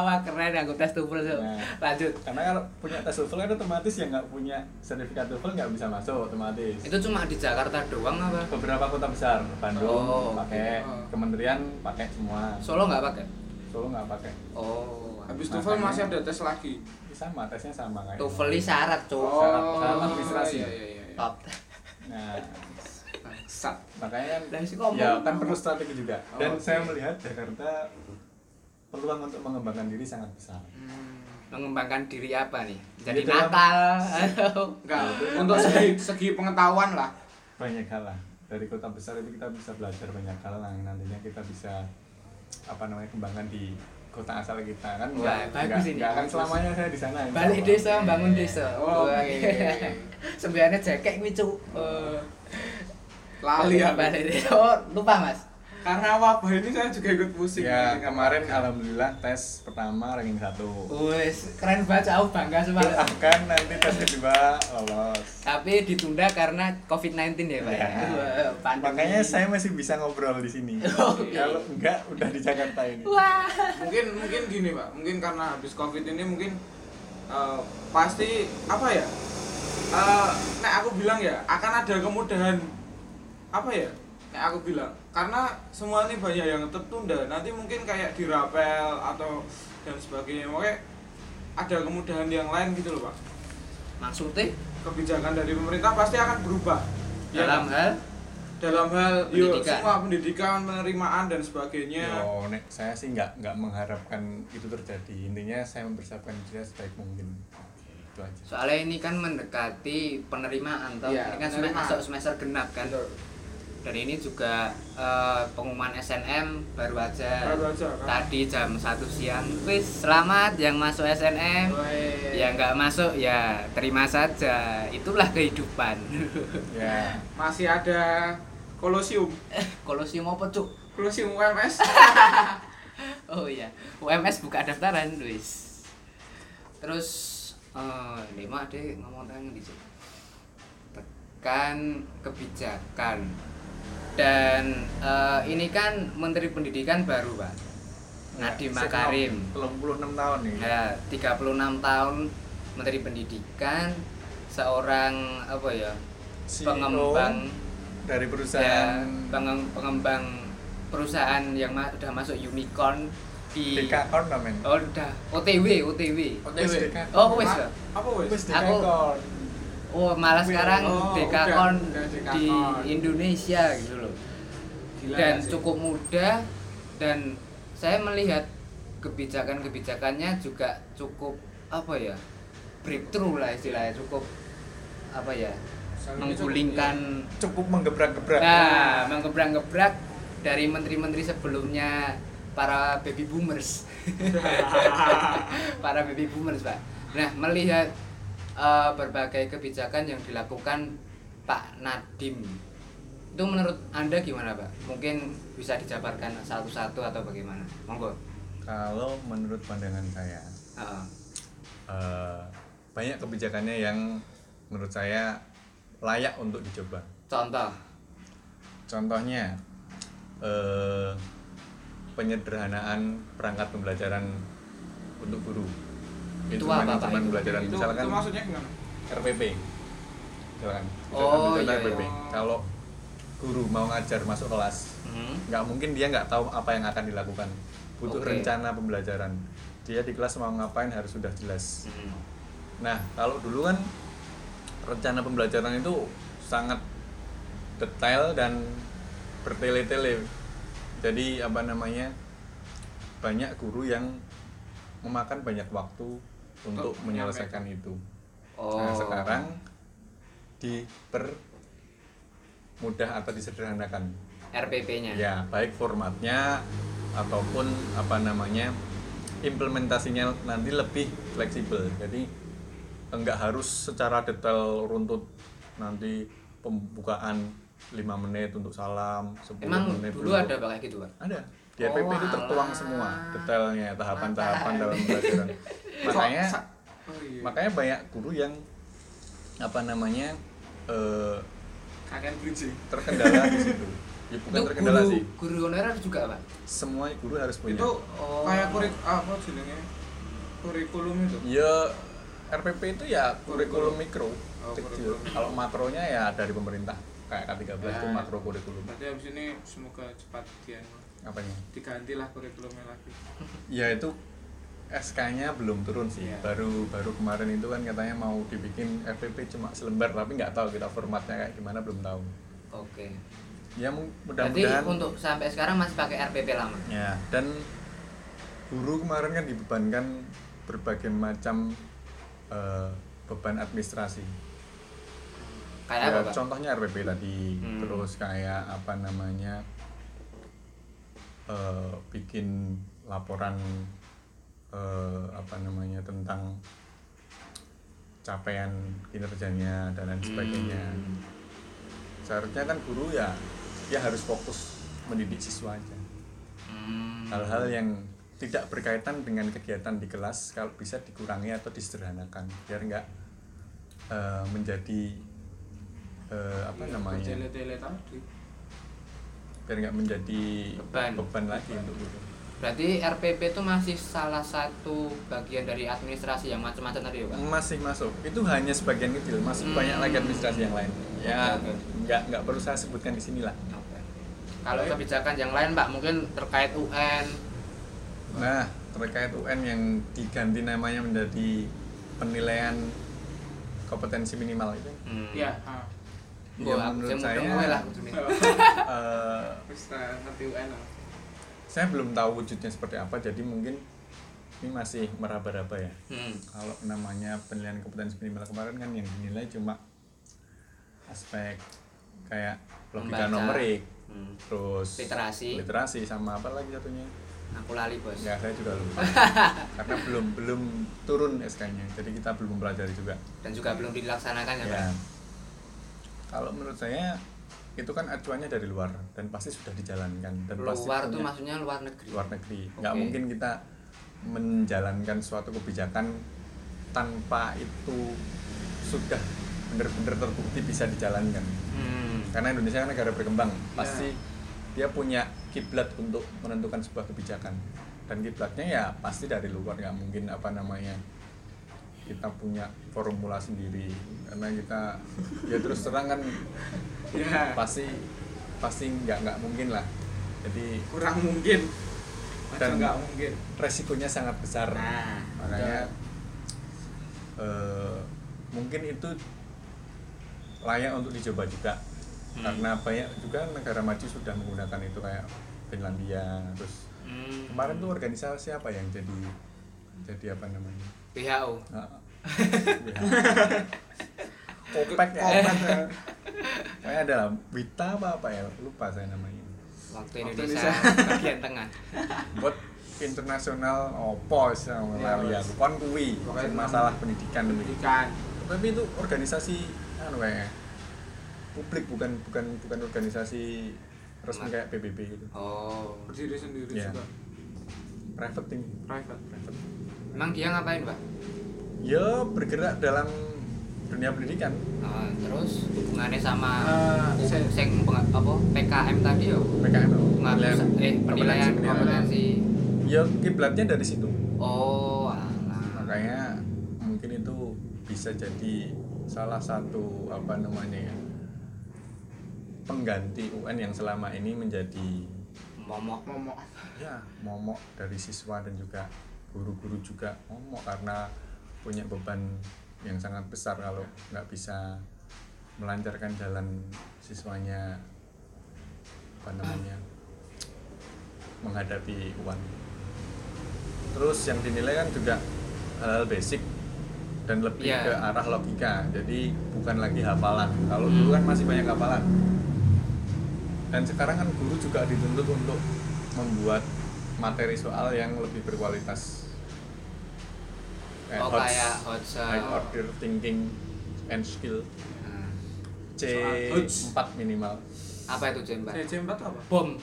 <laughs> wah keren aku tes TOEFL so. Nah. lanjut. karena kalau punya tes TOEFL kan otomatis yang nggak punya sertifikat TOEFL nggak bisa masuk otomatis. Itu cuma di Jakarta doang apa? Beberapa kota besar Bandung Oh, pakai. Oke. kementerian pakai semua. Solo nggak pakai? Solo nggak pakai. Oh. Habis TOEFL masih ada tes lagi? Sama tesnya sama kayak TOEFL syarat cuk. Syarat- syarat administrasi. iya iya iya. Top. Nah bangsat makanya kan ya kan perlu strategi juga. Dan Oke. saya melihat Jakarta peluang untuk mengembangkan diri sangat besar. Hmm. mengembangkan diri apa nih? Jadi atau enggak. Untuk segi segi pengetahuan lah. Banyak hal lah. Dari kota besar itu kita bisa belajar banyak hal lah. Yang nantinya kita bisa apa namanya kembangkan di kota asal kita. Kan Wah, nggak- bagus nggak- ini, nggak akan bagus. selamanya saya di sana. Balik desa bangun desa. Oh, Wah, oke. sebenarnya cekek cuk Eh, lali ya oh lupa mas karena wabah ini saya juga ikut pusing ya Dengan kemarin wabah. alhamdulillah tes pertama ranking satu Wes keren banget aku bangga sama akan nanti tes kedua lolos tapi ditunda karena COVID-19 ya Pak ya. Ya. Pandemi. makanya saya masih bisa ngobrol di sini <laughs> Oke. kalau enggak udah di Jakarta ini Wah. mungkin mungkin gini pak mungkin karena habis covid ini mungkin eh, pasti apa ya Eh, nek aku bilang ya akan ada kemudahan apa ya? Nek aku bilang karena semua ini banyak yang tertunda. Nanti mungkin kayak dirapel atau dan sebagainya. Oke ada kemudahan yang lain gitu loh pak. Maksudnya? Kebijakan dari pemerintah pasti akan berubah. Ya dalam kan? hal? Dalam hal yuk, Pendidikan. semua pendidikan penerimaan dan sebagainya. Yo, nek saya sih nggak nggak mengharapkan itu terjadi. Intinya saya mempersiapkan diri sebaik mungkin. Itu aja. Soalnya ini kan mendekati penerimaan toh Iya, ini kan semester penerimaan. masuk semester genap kan? Betul. Dan ini juga eh, pengumuman SNM baru aja Baru aja, kan? tadi jam 1 siang. Wis selamat yang masuk SNM Woi. yang nggak masuk ya terima saja. Itulah kehidupan. <laughs> Ya. Masih ada kolosium kolosium <laughs> apa cuk? Kolosium UMS <laughs> oh iya UMS buka daftaran wis. Terus eh ini mah deh ngomong tentang di tekan kebijakan dan eh, ini kan Menteri Pendidikan baru pak. Nadiem Makarim. 36 tahun nih ya 36 tahun Menteri Pendidikan seorang apa ya CEO pengembang. dari ya, perusahaan pengem- pengembang perusahaan yang ma- udah masuk unicorn di Dekakon namanya oh udah. OTW OTW Dekakon. oh wes apa wes? Wis Aku-. Oh malah sekarang Oh, Dekakon udah, udah Dekakon. di Indonesia gitu loh. Gila dan sih? cukup muda dan saya melihat kebijakan-kebijakannya juga cukup apa ya breakthrough lah istilahnya cukup apa ya Soalnya menggulingkan cukup menggebrak-gebrak. Nah menggebrak-gebrak dari menteri-menteri sebelumnya para baby boomers. <laughs> <laughs> Para baby boomers pak. Nah melihat eh, berbagai kebijakan yang dilakukan Pak Nadim itu menurut anda gimana pak? Mungkin bisa dijabarkan satu-satu atau bagaimana? Monggo. Kalau menurut pandangan saya Heeh. eh, banyak kebijakannya yang menurut saya layak untuk dicoba. Contoh? Contohnya eh, penyederhanaan perangkat pembelajaran untuk guru Itu apa, Pak? Itu- pembelajaran itu, misalkan itu maksudnya gimana RPP misalkan Oh, iya, RPP iya. kalau guru mau ngajar masuk kelas Hmm. nggak mungkin dia nggak tahu apa yang akan dilakukan butuh rencana pembelajaran dia di kelas mau ngapain harus sudah jelas Hmm. nah kalau dulu kan rencana pembelajaran itu sangat detail dan bertele-tele jadi apa namanya banyak guru yang memakan banyak waktu untuk menyelesaikan itu. Oh. Nah sekarang dipermudah atau disederhanakan. RPP-nya ya baik formatnya ataupun apa namanya implementasinya nanti lebih fleksibel. Jadi enggak harus secara detail runtut nanti pembukaan 5 menit untuk salam 10 emang menit dulu untuk- ada kayak gitu pak? Ada. Di RPP itu Oh, tertuang alah. semua detailnya tahapan-tahapan dalam pembelajaran. Kok <laughs> makanya sa- oh, iya. makanya banyak guru yang apa namanya eh, Kakek bridging terkendala di <laughs> situ ya bukan itu terkendala guru sih guru honorer juga pak semua guru harus punya itu Oh. kayak kurik apa jenenge kurikulum itu Ya RPP itu ya kurikulum mikro Oh, kecil. kurikulum. Kalau makronya ya dari pemerintah kayak K13 itu Ya. makro kurikulum. berarti habis ini semoga cepat dia Apanya? digantilah kurikulumnya lagi Ya itu SK-nya belum turun sih. Iya. Baru baru kemarin itu kan katanya mau dibikin RPP cuma selembar tapi nggak tahu kita formatnya kayak gimana belum tahu. oke Ya mu- Berarti mudah-mudahan untuk sampai sekarang masih pakai RPP lama. ya dan guru kemarin kan dibebankan berbagai macam eh, beban administrasi. Kayak ya, apa, Pak? contohnya RPP tadi Hmm. terus kayak apa namanya eh, bikin laporan eh, apa namanya tentang capaian kinerjanya dan lain sebagainya Hmm. seharusnya kan guru ya dia harus fokus mendidik siswa aja Hmm. hal-hal yang tidak berkaitan dengan kegiatan di kelas kalau bisa dikurangi atau disederhanakan biar nggak eh, menjadi eh, apa Iya, namanya biar nggak menjadi Beban. lagi untuk guru Berarti RPP itu masih salah satu bagian dari administrasi yang macam-macam tadi ya, Pak? masih masuk itu hanya sebagian kecil masih Hmm. banyak lagi administrasi yang lain ya Oke, oke. nggak nggak perlu saya sebutkan di sini lah Oke. Kalau kebijakan yang lain, Pak, mungkin terkait UN. nah terkait UN yang diganti namanya menjadi penilaian kompetensi minimal itu Hmm. ya ah. Gua ya menurut saya lah kudune. <laughs> eh, ngerti UN lah. Saya belum tahu wujudnya seperti apa jadi mungkin ini masih meraba-raba ya Hmm. kalau namanya penilaian kompetensi minimal kemarin kan yang dinilai cuma aspek kayak logika Membaca. numerik Hmm. terus Literasi. literasi sama apa lagi satunya Aku lali bos. ya saya juga lupa <laughs> karena belum belum turun SK-nya jadi kita belum mempelajari juga Dan juga belum dilaksanakan ya, ya Pak? kalau menurut saya itu kan acuannya dari luar dan pasti sudah dijalankan dan pasti Luar tuh punya- maksudnya luar negeri. luar negeri nggak Oke. mungkin kita menjalankan suatu kebijakan tanpa itu sudah benar-benar terbukti bisa dijalankan Hmm. karena Indonesia kan negara berkembang Ya. pasti dia punya kiblat untuk menentukan sebuah kebijakan dan kiblatnya ya pasti dari luar nggak mungkin apa namanya kita punya formula sendiri. Karena kita ya terus terang kan ya. pasti pasti nggak nggak mungkin lah. Jadi kurang mungkin. Dan- dan nggak mungkin? resikonya sangat besar. Nah, makanya eh, mungkin itu layak untuk dicoba juga. Hmm. karena banyak juga negara maju sudah menggunakan itu kayak Finlandia terus Hmm. kemarin tuh organisasi apa yang jadi jadi apa namanya? WHO. <laughs> Ah, ya. OPEC ya kayak ada lah, Wita apa apa ya lupa saya namanya Waktu Waktu Indonesia Indonesia. <laughs> bagian tengah. buat internasional opo sih Iya, lali aku kon kuwi masalah pendidikan pendidikan tapi itu organisasi anu kayak publik bukan bukan bukan organisasi resmi kayak PBB gitu Oh. berdiri sendiri Iya. juga private thing private private Emang dia ngapain, Pak? Ya bergerak dalam dunia pendidikan Ah, terus hubungannya sama Eh, saya- sing apa PKM tadi yo PKM penghapusan eh penilaian kompetensi. ya kiblatnya dari situ Oh, alah. makanya mungkin itu bisa jadi salah satu apa namanya ya pengganti UN yang selama ini menjadi Momok. momok ya momok dari siswa dan juga guru-guru juga momok karena punya beban yang sangat besar kalau nggak bisa melancarkan jalan siswanya apa namanya menghadapi uang. Terus yang dinilai kan juga hal-hal basic dan lebih Iya. ke arah logika. Jadi bukan lagi hafalan. Kalau Hmm. dulu kan masih banyak hafalan. Dan sekarang kan guru juga dituntut untuk membuat materi soal yang lebih berkualitas Oh, HOTS, kayak HOTS, uh, high order thinking and skill Nah, C Soal HOTS. 4 minimal apa itu Jembat? CC 4 apa Bom.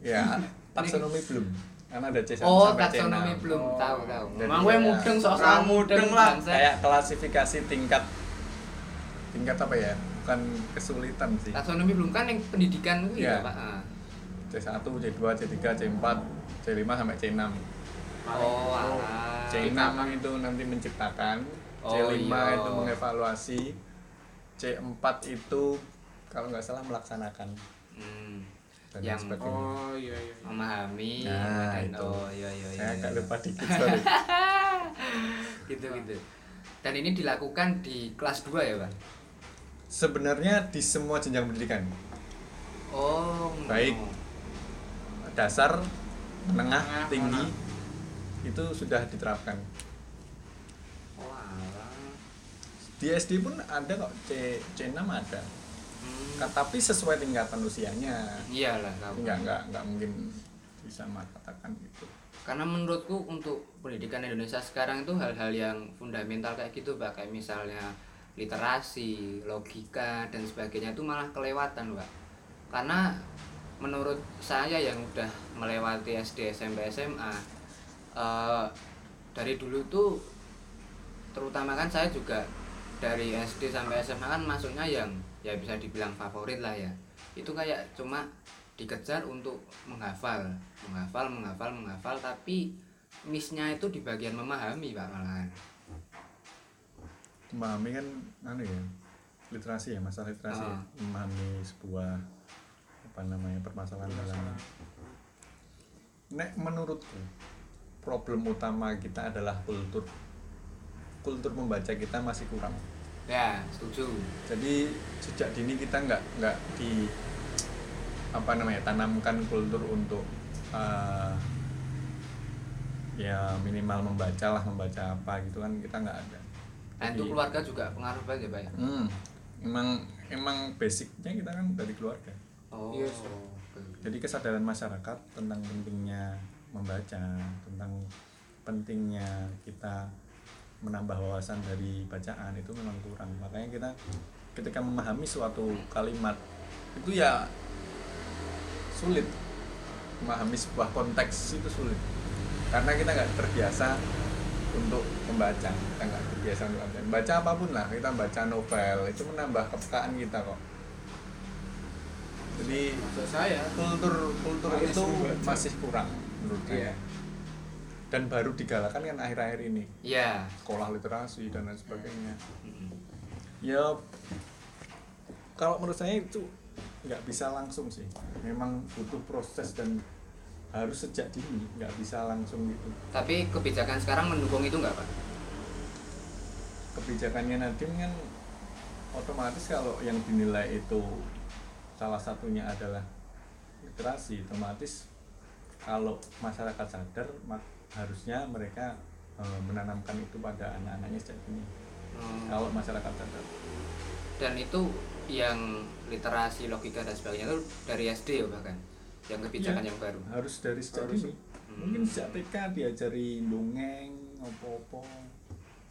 ya <laughs> taksonomi belum karena ada C1 Oh, sampai C6 taksonomi belum Oh. tahu tahu. Emang gue mudeng sok Ah, mudeng lah. kayak klasifikasi tingkat tingkat apa ya bukan kesulitan sih Taksonomi belum kan yang pendidikan itu Iya. ya, Pak. Ah. C1, C2, C3, C4, C5 sampai C6 Oh, alah. C6 itu nanti menciptakan Oh, C5 iya. itu mengevaluasi C4 itu kalau nggak salah melaksanakan Hmm. dan Yang sebagainya oh iya iya memahami Nah, dan itu. oh iya iya iya. saya agak iya. lupa dikit sorry <laughs> gitu gitu. Dan ini dilakukan di kelas 2 ya, Pak? sebenarnya di semua jenjang pendidikan Oh. Baik. dasar menengah Menengah, tinggi itu sudah diterapkan di SD pun ada kok C C6 ada Hmm. Tapi sesuai tingkatan usianya Iyalah, nggak nggak nggak mungkin bisa mengatakan gitu Karena menurutku untuk pendidikan Indonesia sekarang itu hal-hal yang fundamental kayak gitu, Pak. Kayak misalnya literasi, logika dan sebagainya itu malah kelewatan, Pak. Karena menurut saya yang udah melewati SD, SMP, SMA eh, dari dulu tuh terutama kan saya juga dari SD sampai SMA kan masuknya yang ya bisa dibilang favorit lah ya itu kayak cuma dikejar untuk menghafal menghafal menghafal menghafal tapi missnya itu di bagian memahami pak malahan memahami kan anu ya literasi ya masalah literasi ya. Ah. memahami sebuah apa namanya permasalahan dalam nek menurutku problem utama kita adalah kultur. Kultur membaca kita masih kurang. Ya setuju. Jadi sejak dini kita nggak nggak di apa namanya tanamkan kultur untuk eh, ya minimal membaca lah membaca apa gitu kan kita nggak ada. Itu Jadi- keluarga juga pengaruh banget ya pak ya? Hmm, emang emang basicnya kita kan dari keluarga. Oh Iya, jadi kesadaran masyarakat tentang pentingnya membaca tentang pentingnya kita menambah wawasan dari bacaan itu memang kurang. Makanya kita ketika memahami suatu kalimat itu ya sulit. Memahami sebuah konteks itu sulit. Karena kita nggak terbiasa untuk membaca. Kita nggak terbiasa untuk membaca. Baca apa pun lah kita baca novel itu menambah kepekaan kita kok. Jadi Maksud saya kultur kultur Masih itu masih kurang menurut saya dan baru digalakan kan akhir-akhir ini. Ya sekolah literasi dan lain sebagainya. Mm-mm. ya kalau menurut saya itu nggak bisa langsung sih. Memang butuh proses dan harus sejak dini nggak bisa langsung gitu. Tapi kebijakan sekarang mendukung itu nggak pak? Kebijakannya Nadiem kan otomatis kalau yang dinilai itu salah satunya adalah literasi otomatis kalau masyarakat sadar mak- harusnya mereka eh, menanamkan itu pada anak-anaknya sejak dini Hmm. kalau masyarakat sadar dan itu yang literasi logika dan sebagainya itu dari SD ya bahkan yang kebijakan Iya. yang baru harus dari sejak Harus. dini mungkin sejak TK diajari dongeng opo-opo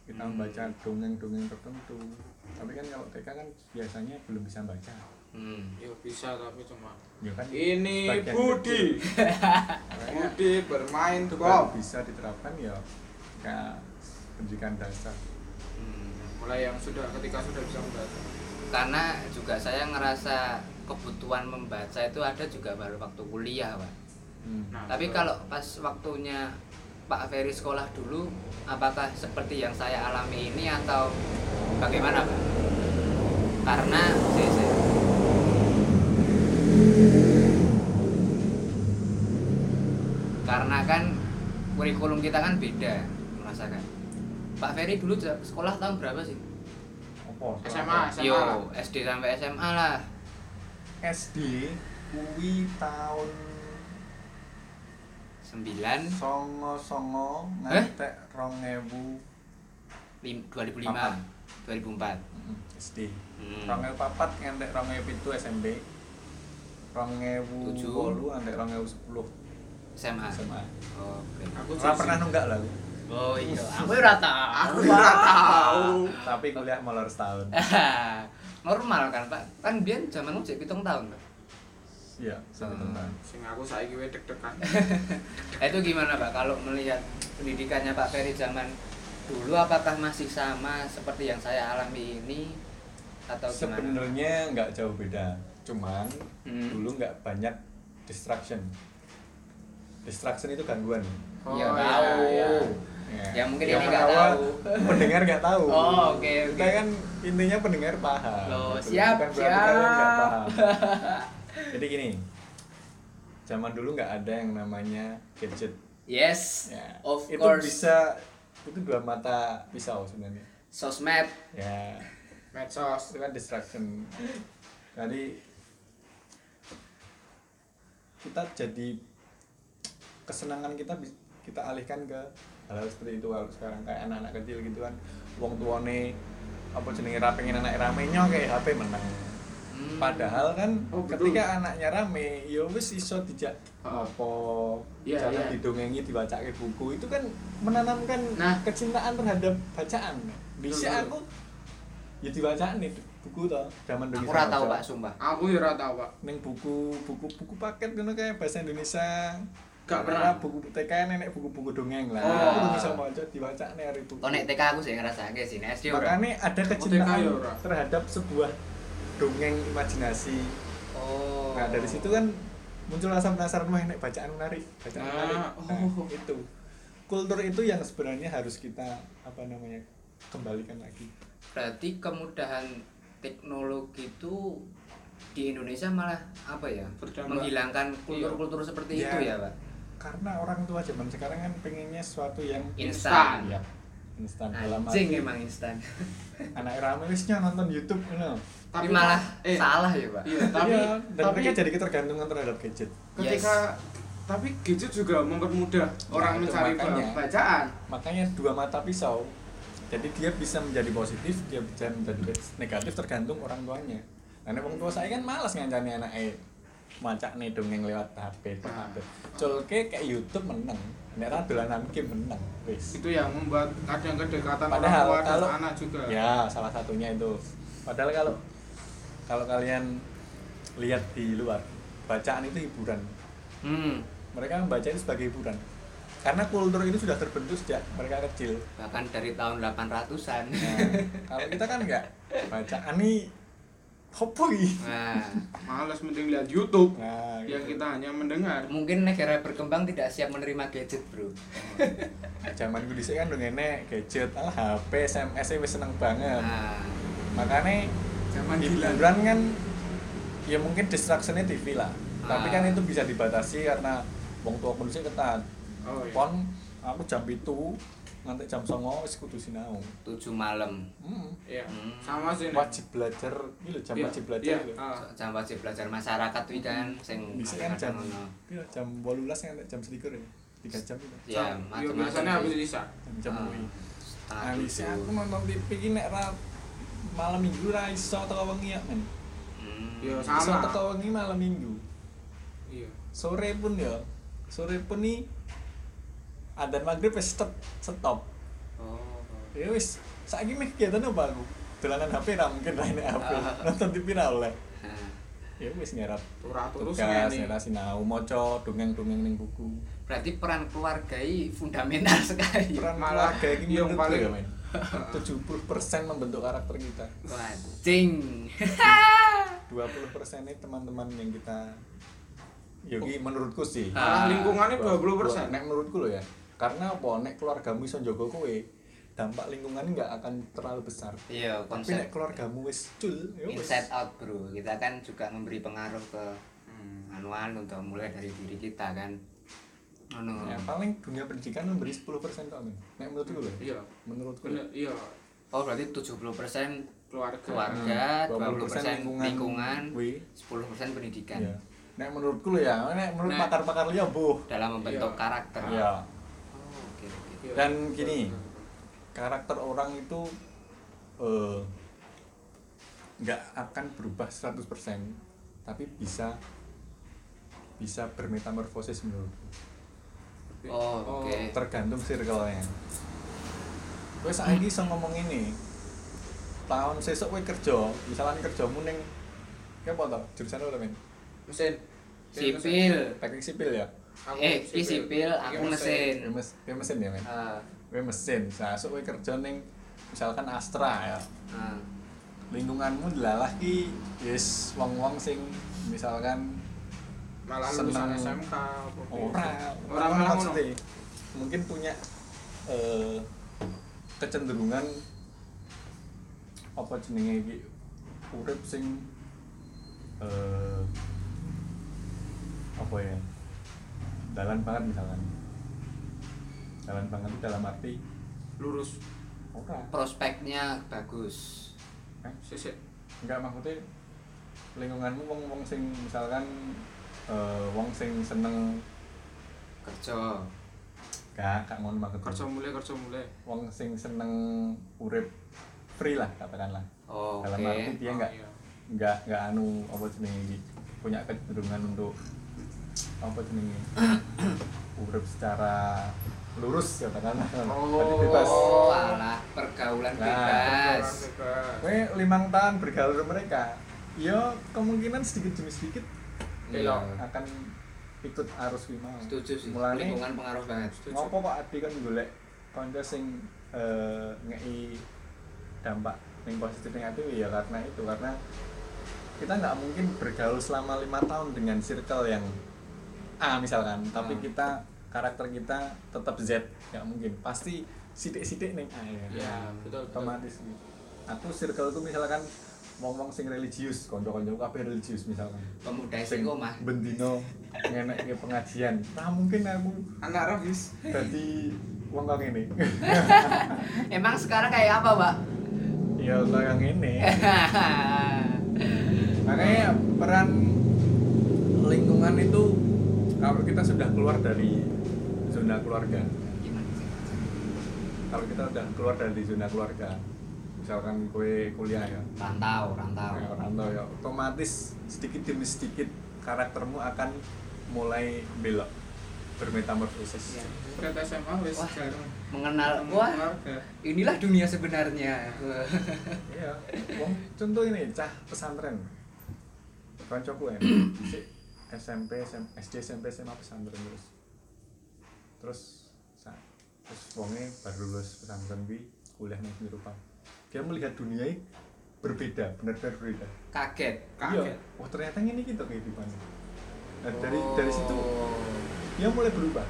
kita Hmm. membaca dongeng-dongeng tertentu tapi kan kalau TK kan biasanya belum bisa baca hmm. ya bisa tapi cuma ya kan ini Budi <laughs> Budi bermain itu kok bisa diterapkan ya kayak pendidikan dasar Hmm. mulai yang sudah ketika sudah bisa membaca karena juga saya ngerasa kebutuhan membaca itu ada juga baru waktu kuliah pak Hmm. Nah, tapi betul. kalau pas waktunya Pak Ferry sekolah dulu apakah seperti yang saya alami ini atau bagaimana pak karena sih, sih. Karena kan kurikulum kita kan beda merasakan Pak Ferry dulu sekolah tahun berapa sih? Apa? SMA. Yo, SD sampai SMA lah. SD kuwi tahun 9 songo songo Eh? ngantek rong ewu lim, 2005 Papat. 2004 SD Hmm. rong ewu papat ngantek rong ewu pitu SMP rong ewu Tujuh. wolu ngantek rong ewu sepuluh SMA. SMA Oh, oke. aku Ora pernah nunggak lah aku. Oh iya, aku ora tahu. aku nggak tahu tapi kuliah molor setahun <laughs> Normal kan, Pak? Kan biyen zaman cek pitung tahun, Pak. iya Hmm. tahun sing aku saiki wis deg-degan <laughs> Itu gimana, Pak? Kalau melihat pendidikannya Pak Ferry zaman dulu apakah masih sama seperti yang saya alami ini atau gimana? sebenarnya nggak jauh beda cuman Hmm. dulu nggak banyak distraction distraction itu gangguan Iya, Oh, tahu. iya, Ya, mungkin Yang ini nggak tahu. pendengar nggak tahu Oh, oke, oke. kita kan intinya pendengar paham Loh, Gitu. siap, Bukan siap. paham. <laughs> jadi gini zaman dulu nggak ada yang namanya gadget Yes, ya of itu course. bisa itu dua mata pisau sebenarnya Sosmed. ya medsos itu kan distraction jadi kita jadi kesenangan kita kita alihkan ke hal-hal seperti itu kalau sekarang kayak anak-anak kecil gitu kan wong tuane apa jenenge ra pengen anak rame kayak HP menang Hmm. padahal kan Oh, betul. ketika anaknya rame ya wis iso dijak Oh. apa Iya, jangan iya. didongengi dibacake buku itu kan menanamkan Nah. kecintaan terhadap bacaan bisa aku ya dibacaan nih buku toh zaman Aku Indonesia ora tahu, Maja. Pak, sumpah. aku ya ora tahu pak Neng buku buku buku paket ngono kayak bahasa Indonesia Gak pernah. buku TK nenek buku-buku dongeng lah Oh. aku bisa maca dibaca nih hari buku nek TK aku sih ngerasake sih, nek SD ora. makanya ada kecintaan ora. terhadap sebuah dongeng imajinasi Oh. nah dari situ kan muncul rasa penasaran wah nek bacaan menarik bacaan Ah, menarik nah, oh. itu kultur itu yang sebenarnya harus kita apa namanya kembalikan lagi Berarti kemudahan teknologi itu di Indonesia malah apa ya? Berdampak. Menghilangkan kultur-kultur seperti Iya. itu ya, Pak. karena orang tua zaman sekarang kan pengennya sesuatu yang Instan. ya instan dalam Anjing arti emang instan. <laughs> anak rame wisnya nonton YouTube you Tapi malah eh, salah ya, Pak. iya <laughs> tapi Iya, dan tapi mereka jadi ketergantungan terhadap gadget ketika tapi gadget juga mempermudah orang itu mencari makanya. bacaan makanya dua mata pisau jadi dia bisa menjadi positif dia bisa menjadi negatif tergantung orang tuanya Nah, nek wong tua saya kan malas ngancani anake maca nih dongeng lewat HP HP. Culke kayak YouTube meneng. Nek ra dolanan game meneng. Wis. itu yang membuat kadang kedekatan Padahal orang tua kalau anak juga Ya, salah satunya itu. Padahal kalau kalau kalian lihat di luar, bacaan itu hiburan. hmm Mereka membaca itu sebagai hiburan. Karena kultur itu sudah terbentuk sejak mereka kecil. bahkan dari tahun 800-an Nah, kalau kita kan enggak bacaan nih hopo nah males mending lihat YouTube Nah, yang gitu. kita hanya mendengar mungkin negara berkembang tidak siap menerima gadget bro zaman gue dhisik kan udah enek gadget, alah HP, SMS -nya wis seneng banget. nah Makanya zaman hiburan kan ya mungkin distractionnya TV lah. Tapi Ah. kan itu bisa dibatasi karena wong tua kondisi ketat. Oh iya Pon aku jam itu nganti jam songo wis kudu sinau. 7 malam Hmm. iya Hmm. sama sih Nek. Wajib belajar, ini lho jam Iya, wajib belajar iya, ah. jam wajib belajar masyarakat tuh kan sing Bisa kan jam iya, jam 18 nganti jam selikur ya. 3 jam itu. ya Iya, biasanya habis Lisa Jam jam Ah, setengah Nah, bisa tujuh. aku nonton TV ki nek ra malam minggu ra iso teko wengi ya, men. Hmm. Iya, Iso Sama. teko wengi malam minggu. iya Sore pun ya. Sore pun nih adzan maghrib wis stop stop. oh Ya wis, saiki meh kegiatan apa aku? Dolanan HP ra mungkin ra nek HP. Ah. Nonton TV ra oleh. <laughs> Ya wis nyerap turah-turus tugas, ngene nyerap sinau, maca dongeng-dongeng ning buku. berarti peran keluarga ini fundamental <laughs> sekali Peran Malah keluarga iki yang paling- ya, men. 70% membentuk karakter kita. wajing 20% <laughs> ini teman-teman yang kita Yogi menurutku sih. Ah. lingkungannya 20% Nek menurutku loh ya. Karena apa? Nek keluargamu iso njogo kowe, dampak lingkungan nggak akan terlalu besar. iya Tapi konsep nek keluargamu wis cul, ya wis. inside out bro kita kan juga memberi pengaruh ke Hmm. anuan untuk mulai dari diri kita kan Anu. Ya, paling dunia pendidikan memberi 10% kok, men. Nek menurutku loh. iya Menurutku. bener iya oh berarti 70% keluarga keluarga, Hmm, 20% lingkungan, lingkungan. Wih. 10% pendidikan Iya. Nek menurutku loh ya, nek menurut pakar-pakar liya, Bu. dalam membentuk Iya. karakter Iya. oh, oke oke Iya. Dan gini, karakter orang itu eh, nggak akan berubah 100% tapi bisa bisa bermetamorfosis menurutku. Oh, oke. tergantung circle-nya. Gue saiki iso ngomong ini. Tahun sesuk kowe kerja misalnya kerjamu ning kayak apa toh jurusan apa men mesin. Sipil. Teknik sipil ya Aku eh iki sipil. aku mesin. kowe mesin ya men? Ah, kowe mesin. Sesuk kowe kerja ning misalkan Astra ya. Ah. lingkunganmu delalah ki yes wong-wong sing misalkan malah Seneng. lulusan SMK apa gitu. ora Ora malah mungkin punya eh, kecenderungan apa jenenge iki? Urip sing eh apa ya dalan banget misalkan. Dalan banget itu dalam arti lurus. Ora. Prospeknya bagus. Eh, sisik enggak maksudnya lingkunganmu wong wong sing misalkan eh, wong sing seneng kerja. Gak gak ngono maksudku kerja mulai kerja mulai. Wong sing seneng urip free lah katakanlah. Oh, oke. dalam arti dia Oh, nggak iya. nggak nggak anu apa jenenge iki, punya kecenderungan untuk apa jenenge <coughs> urip secara lurus katakanlah. Oh. Berarti bebas. oh alah pergaulan Nah, bebas. Kowe limang tahun bergaul sama mereka. Ya kemungkinan sedikit demi sedikit Iya. akan ikut arus kuwi mau setuju sih. Mulane lingkungan pengaruh banget ngopo kok adi kan golek kanca sing eh ngei dampak yang positif negatif ya karena itu. Karena kita nggak mungkin bergaul selama lima tahun dengan circle yang A misalkan tapi Hmm. kita karakter kita tetap Z nggak mungkin. Pasti sidik-sidik nih. A ya, Ya, betul, betul. otomatis. Gitu. aku circle itu misalkan ngomong sing religius konco-konco kabeh religius misalkan. Pemuda sing istiqomah. bendino ngenek ke pengajian. Nah mungkin aku. Anak rafis jadi wong kang ini <laughs> emang sekarang kayak apa pak ya kayak ini <laughs> makanya peran lingkungan itu kalau kita sudah keluar dari zona keluarga. Kalau kita sudah keluar dari zona keluarga misalkan kue kuliah ya. Rantau rantau. Ya rantau ya. Otomatis sedikit demi sedikit karaktermu akan mulai belok bermetamorfosis. Berat SMA wis Wah. jarang mengenal wah keluarga. inilah dunia sebenarnya. Iya. Wong contoh ini cah pesantren. Koncoku ya <clears throat> SMP SM, SD SMP SMA pesantren terus. Terus terus wonge baru lulus pesantren bi kuliah nih Eropa dia melihat dunia ini berbeda benar-benar berbeda. Kaget Kaget. iya oh ternyata ini gitu kehidupannya. Nah dari dari situ dia mulai berubah.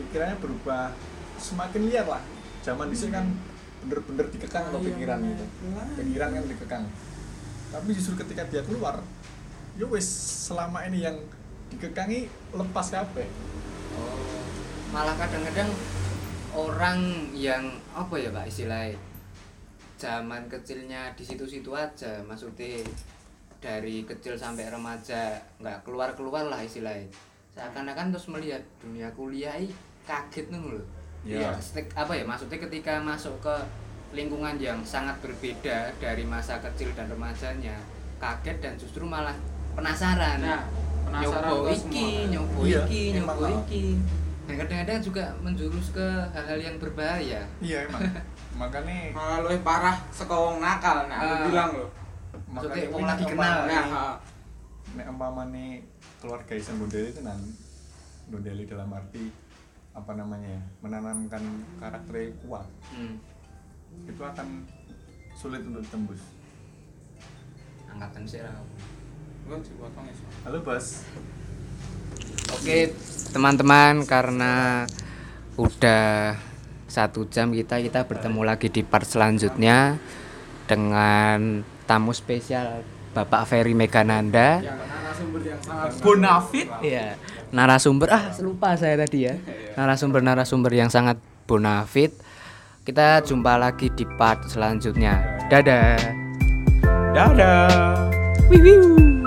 Pikirannya berubah. Semakin liar lah. Zaman di situ kan bener-bener dikekang tuh pikiran gitu pikiran kan dikekang. Tapi justru ketika dia keluar ya wes selama ini yang dikekangi lepas kabeh. Oh, malah kadang-kadang orang yang apa ya pak istilahnya? Zaman kecilnya di situ-situ aja maksudnya dari kecil sampai remaja nggak keluar keluar lah istilahnya. Seakan-akan terus melihat dunia kuliah kaget nih loh Iya. Stik- apa ya maksudnya ketika masuk ke lingkungan yang sangat berbeda dari masa kecil dan remajanya kaget dan justru malah penasaran. Nah, penasaran nyoba terus iki nyoba Iya, iki nyoba lah. iki. Dan kadang-kadang juga menjurus ke hal-hal yang berbahaya. Iya emang. <laughs> Makanya malah lebih parah sekowong nakal nah aku Ah. bilang loh Maksudnya makanya wong lagi kenal, nah nek umpamane keluarga Isen Bondeli itu nan Bondeli dalam arti apa namanya ya, menanamkan karakter kuat. Hmm. itu akan sulit untuk ditembus. Angkatan sih Ra. Halo bos Oke teman-teman karena udah satu jam kita kita bertemu lagi di part selanjutnya dengan tamu spesial Bapak Ferry Megananda. yang narasumber yang sangat bonafit Iya, narasumber ah lupa saya tadi ya. Narasumber-narasumber yang sangat bonafit. Kita jumpa lagi di part selanjutnya. Dadah. Dadah. Wiu.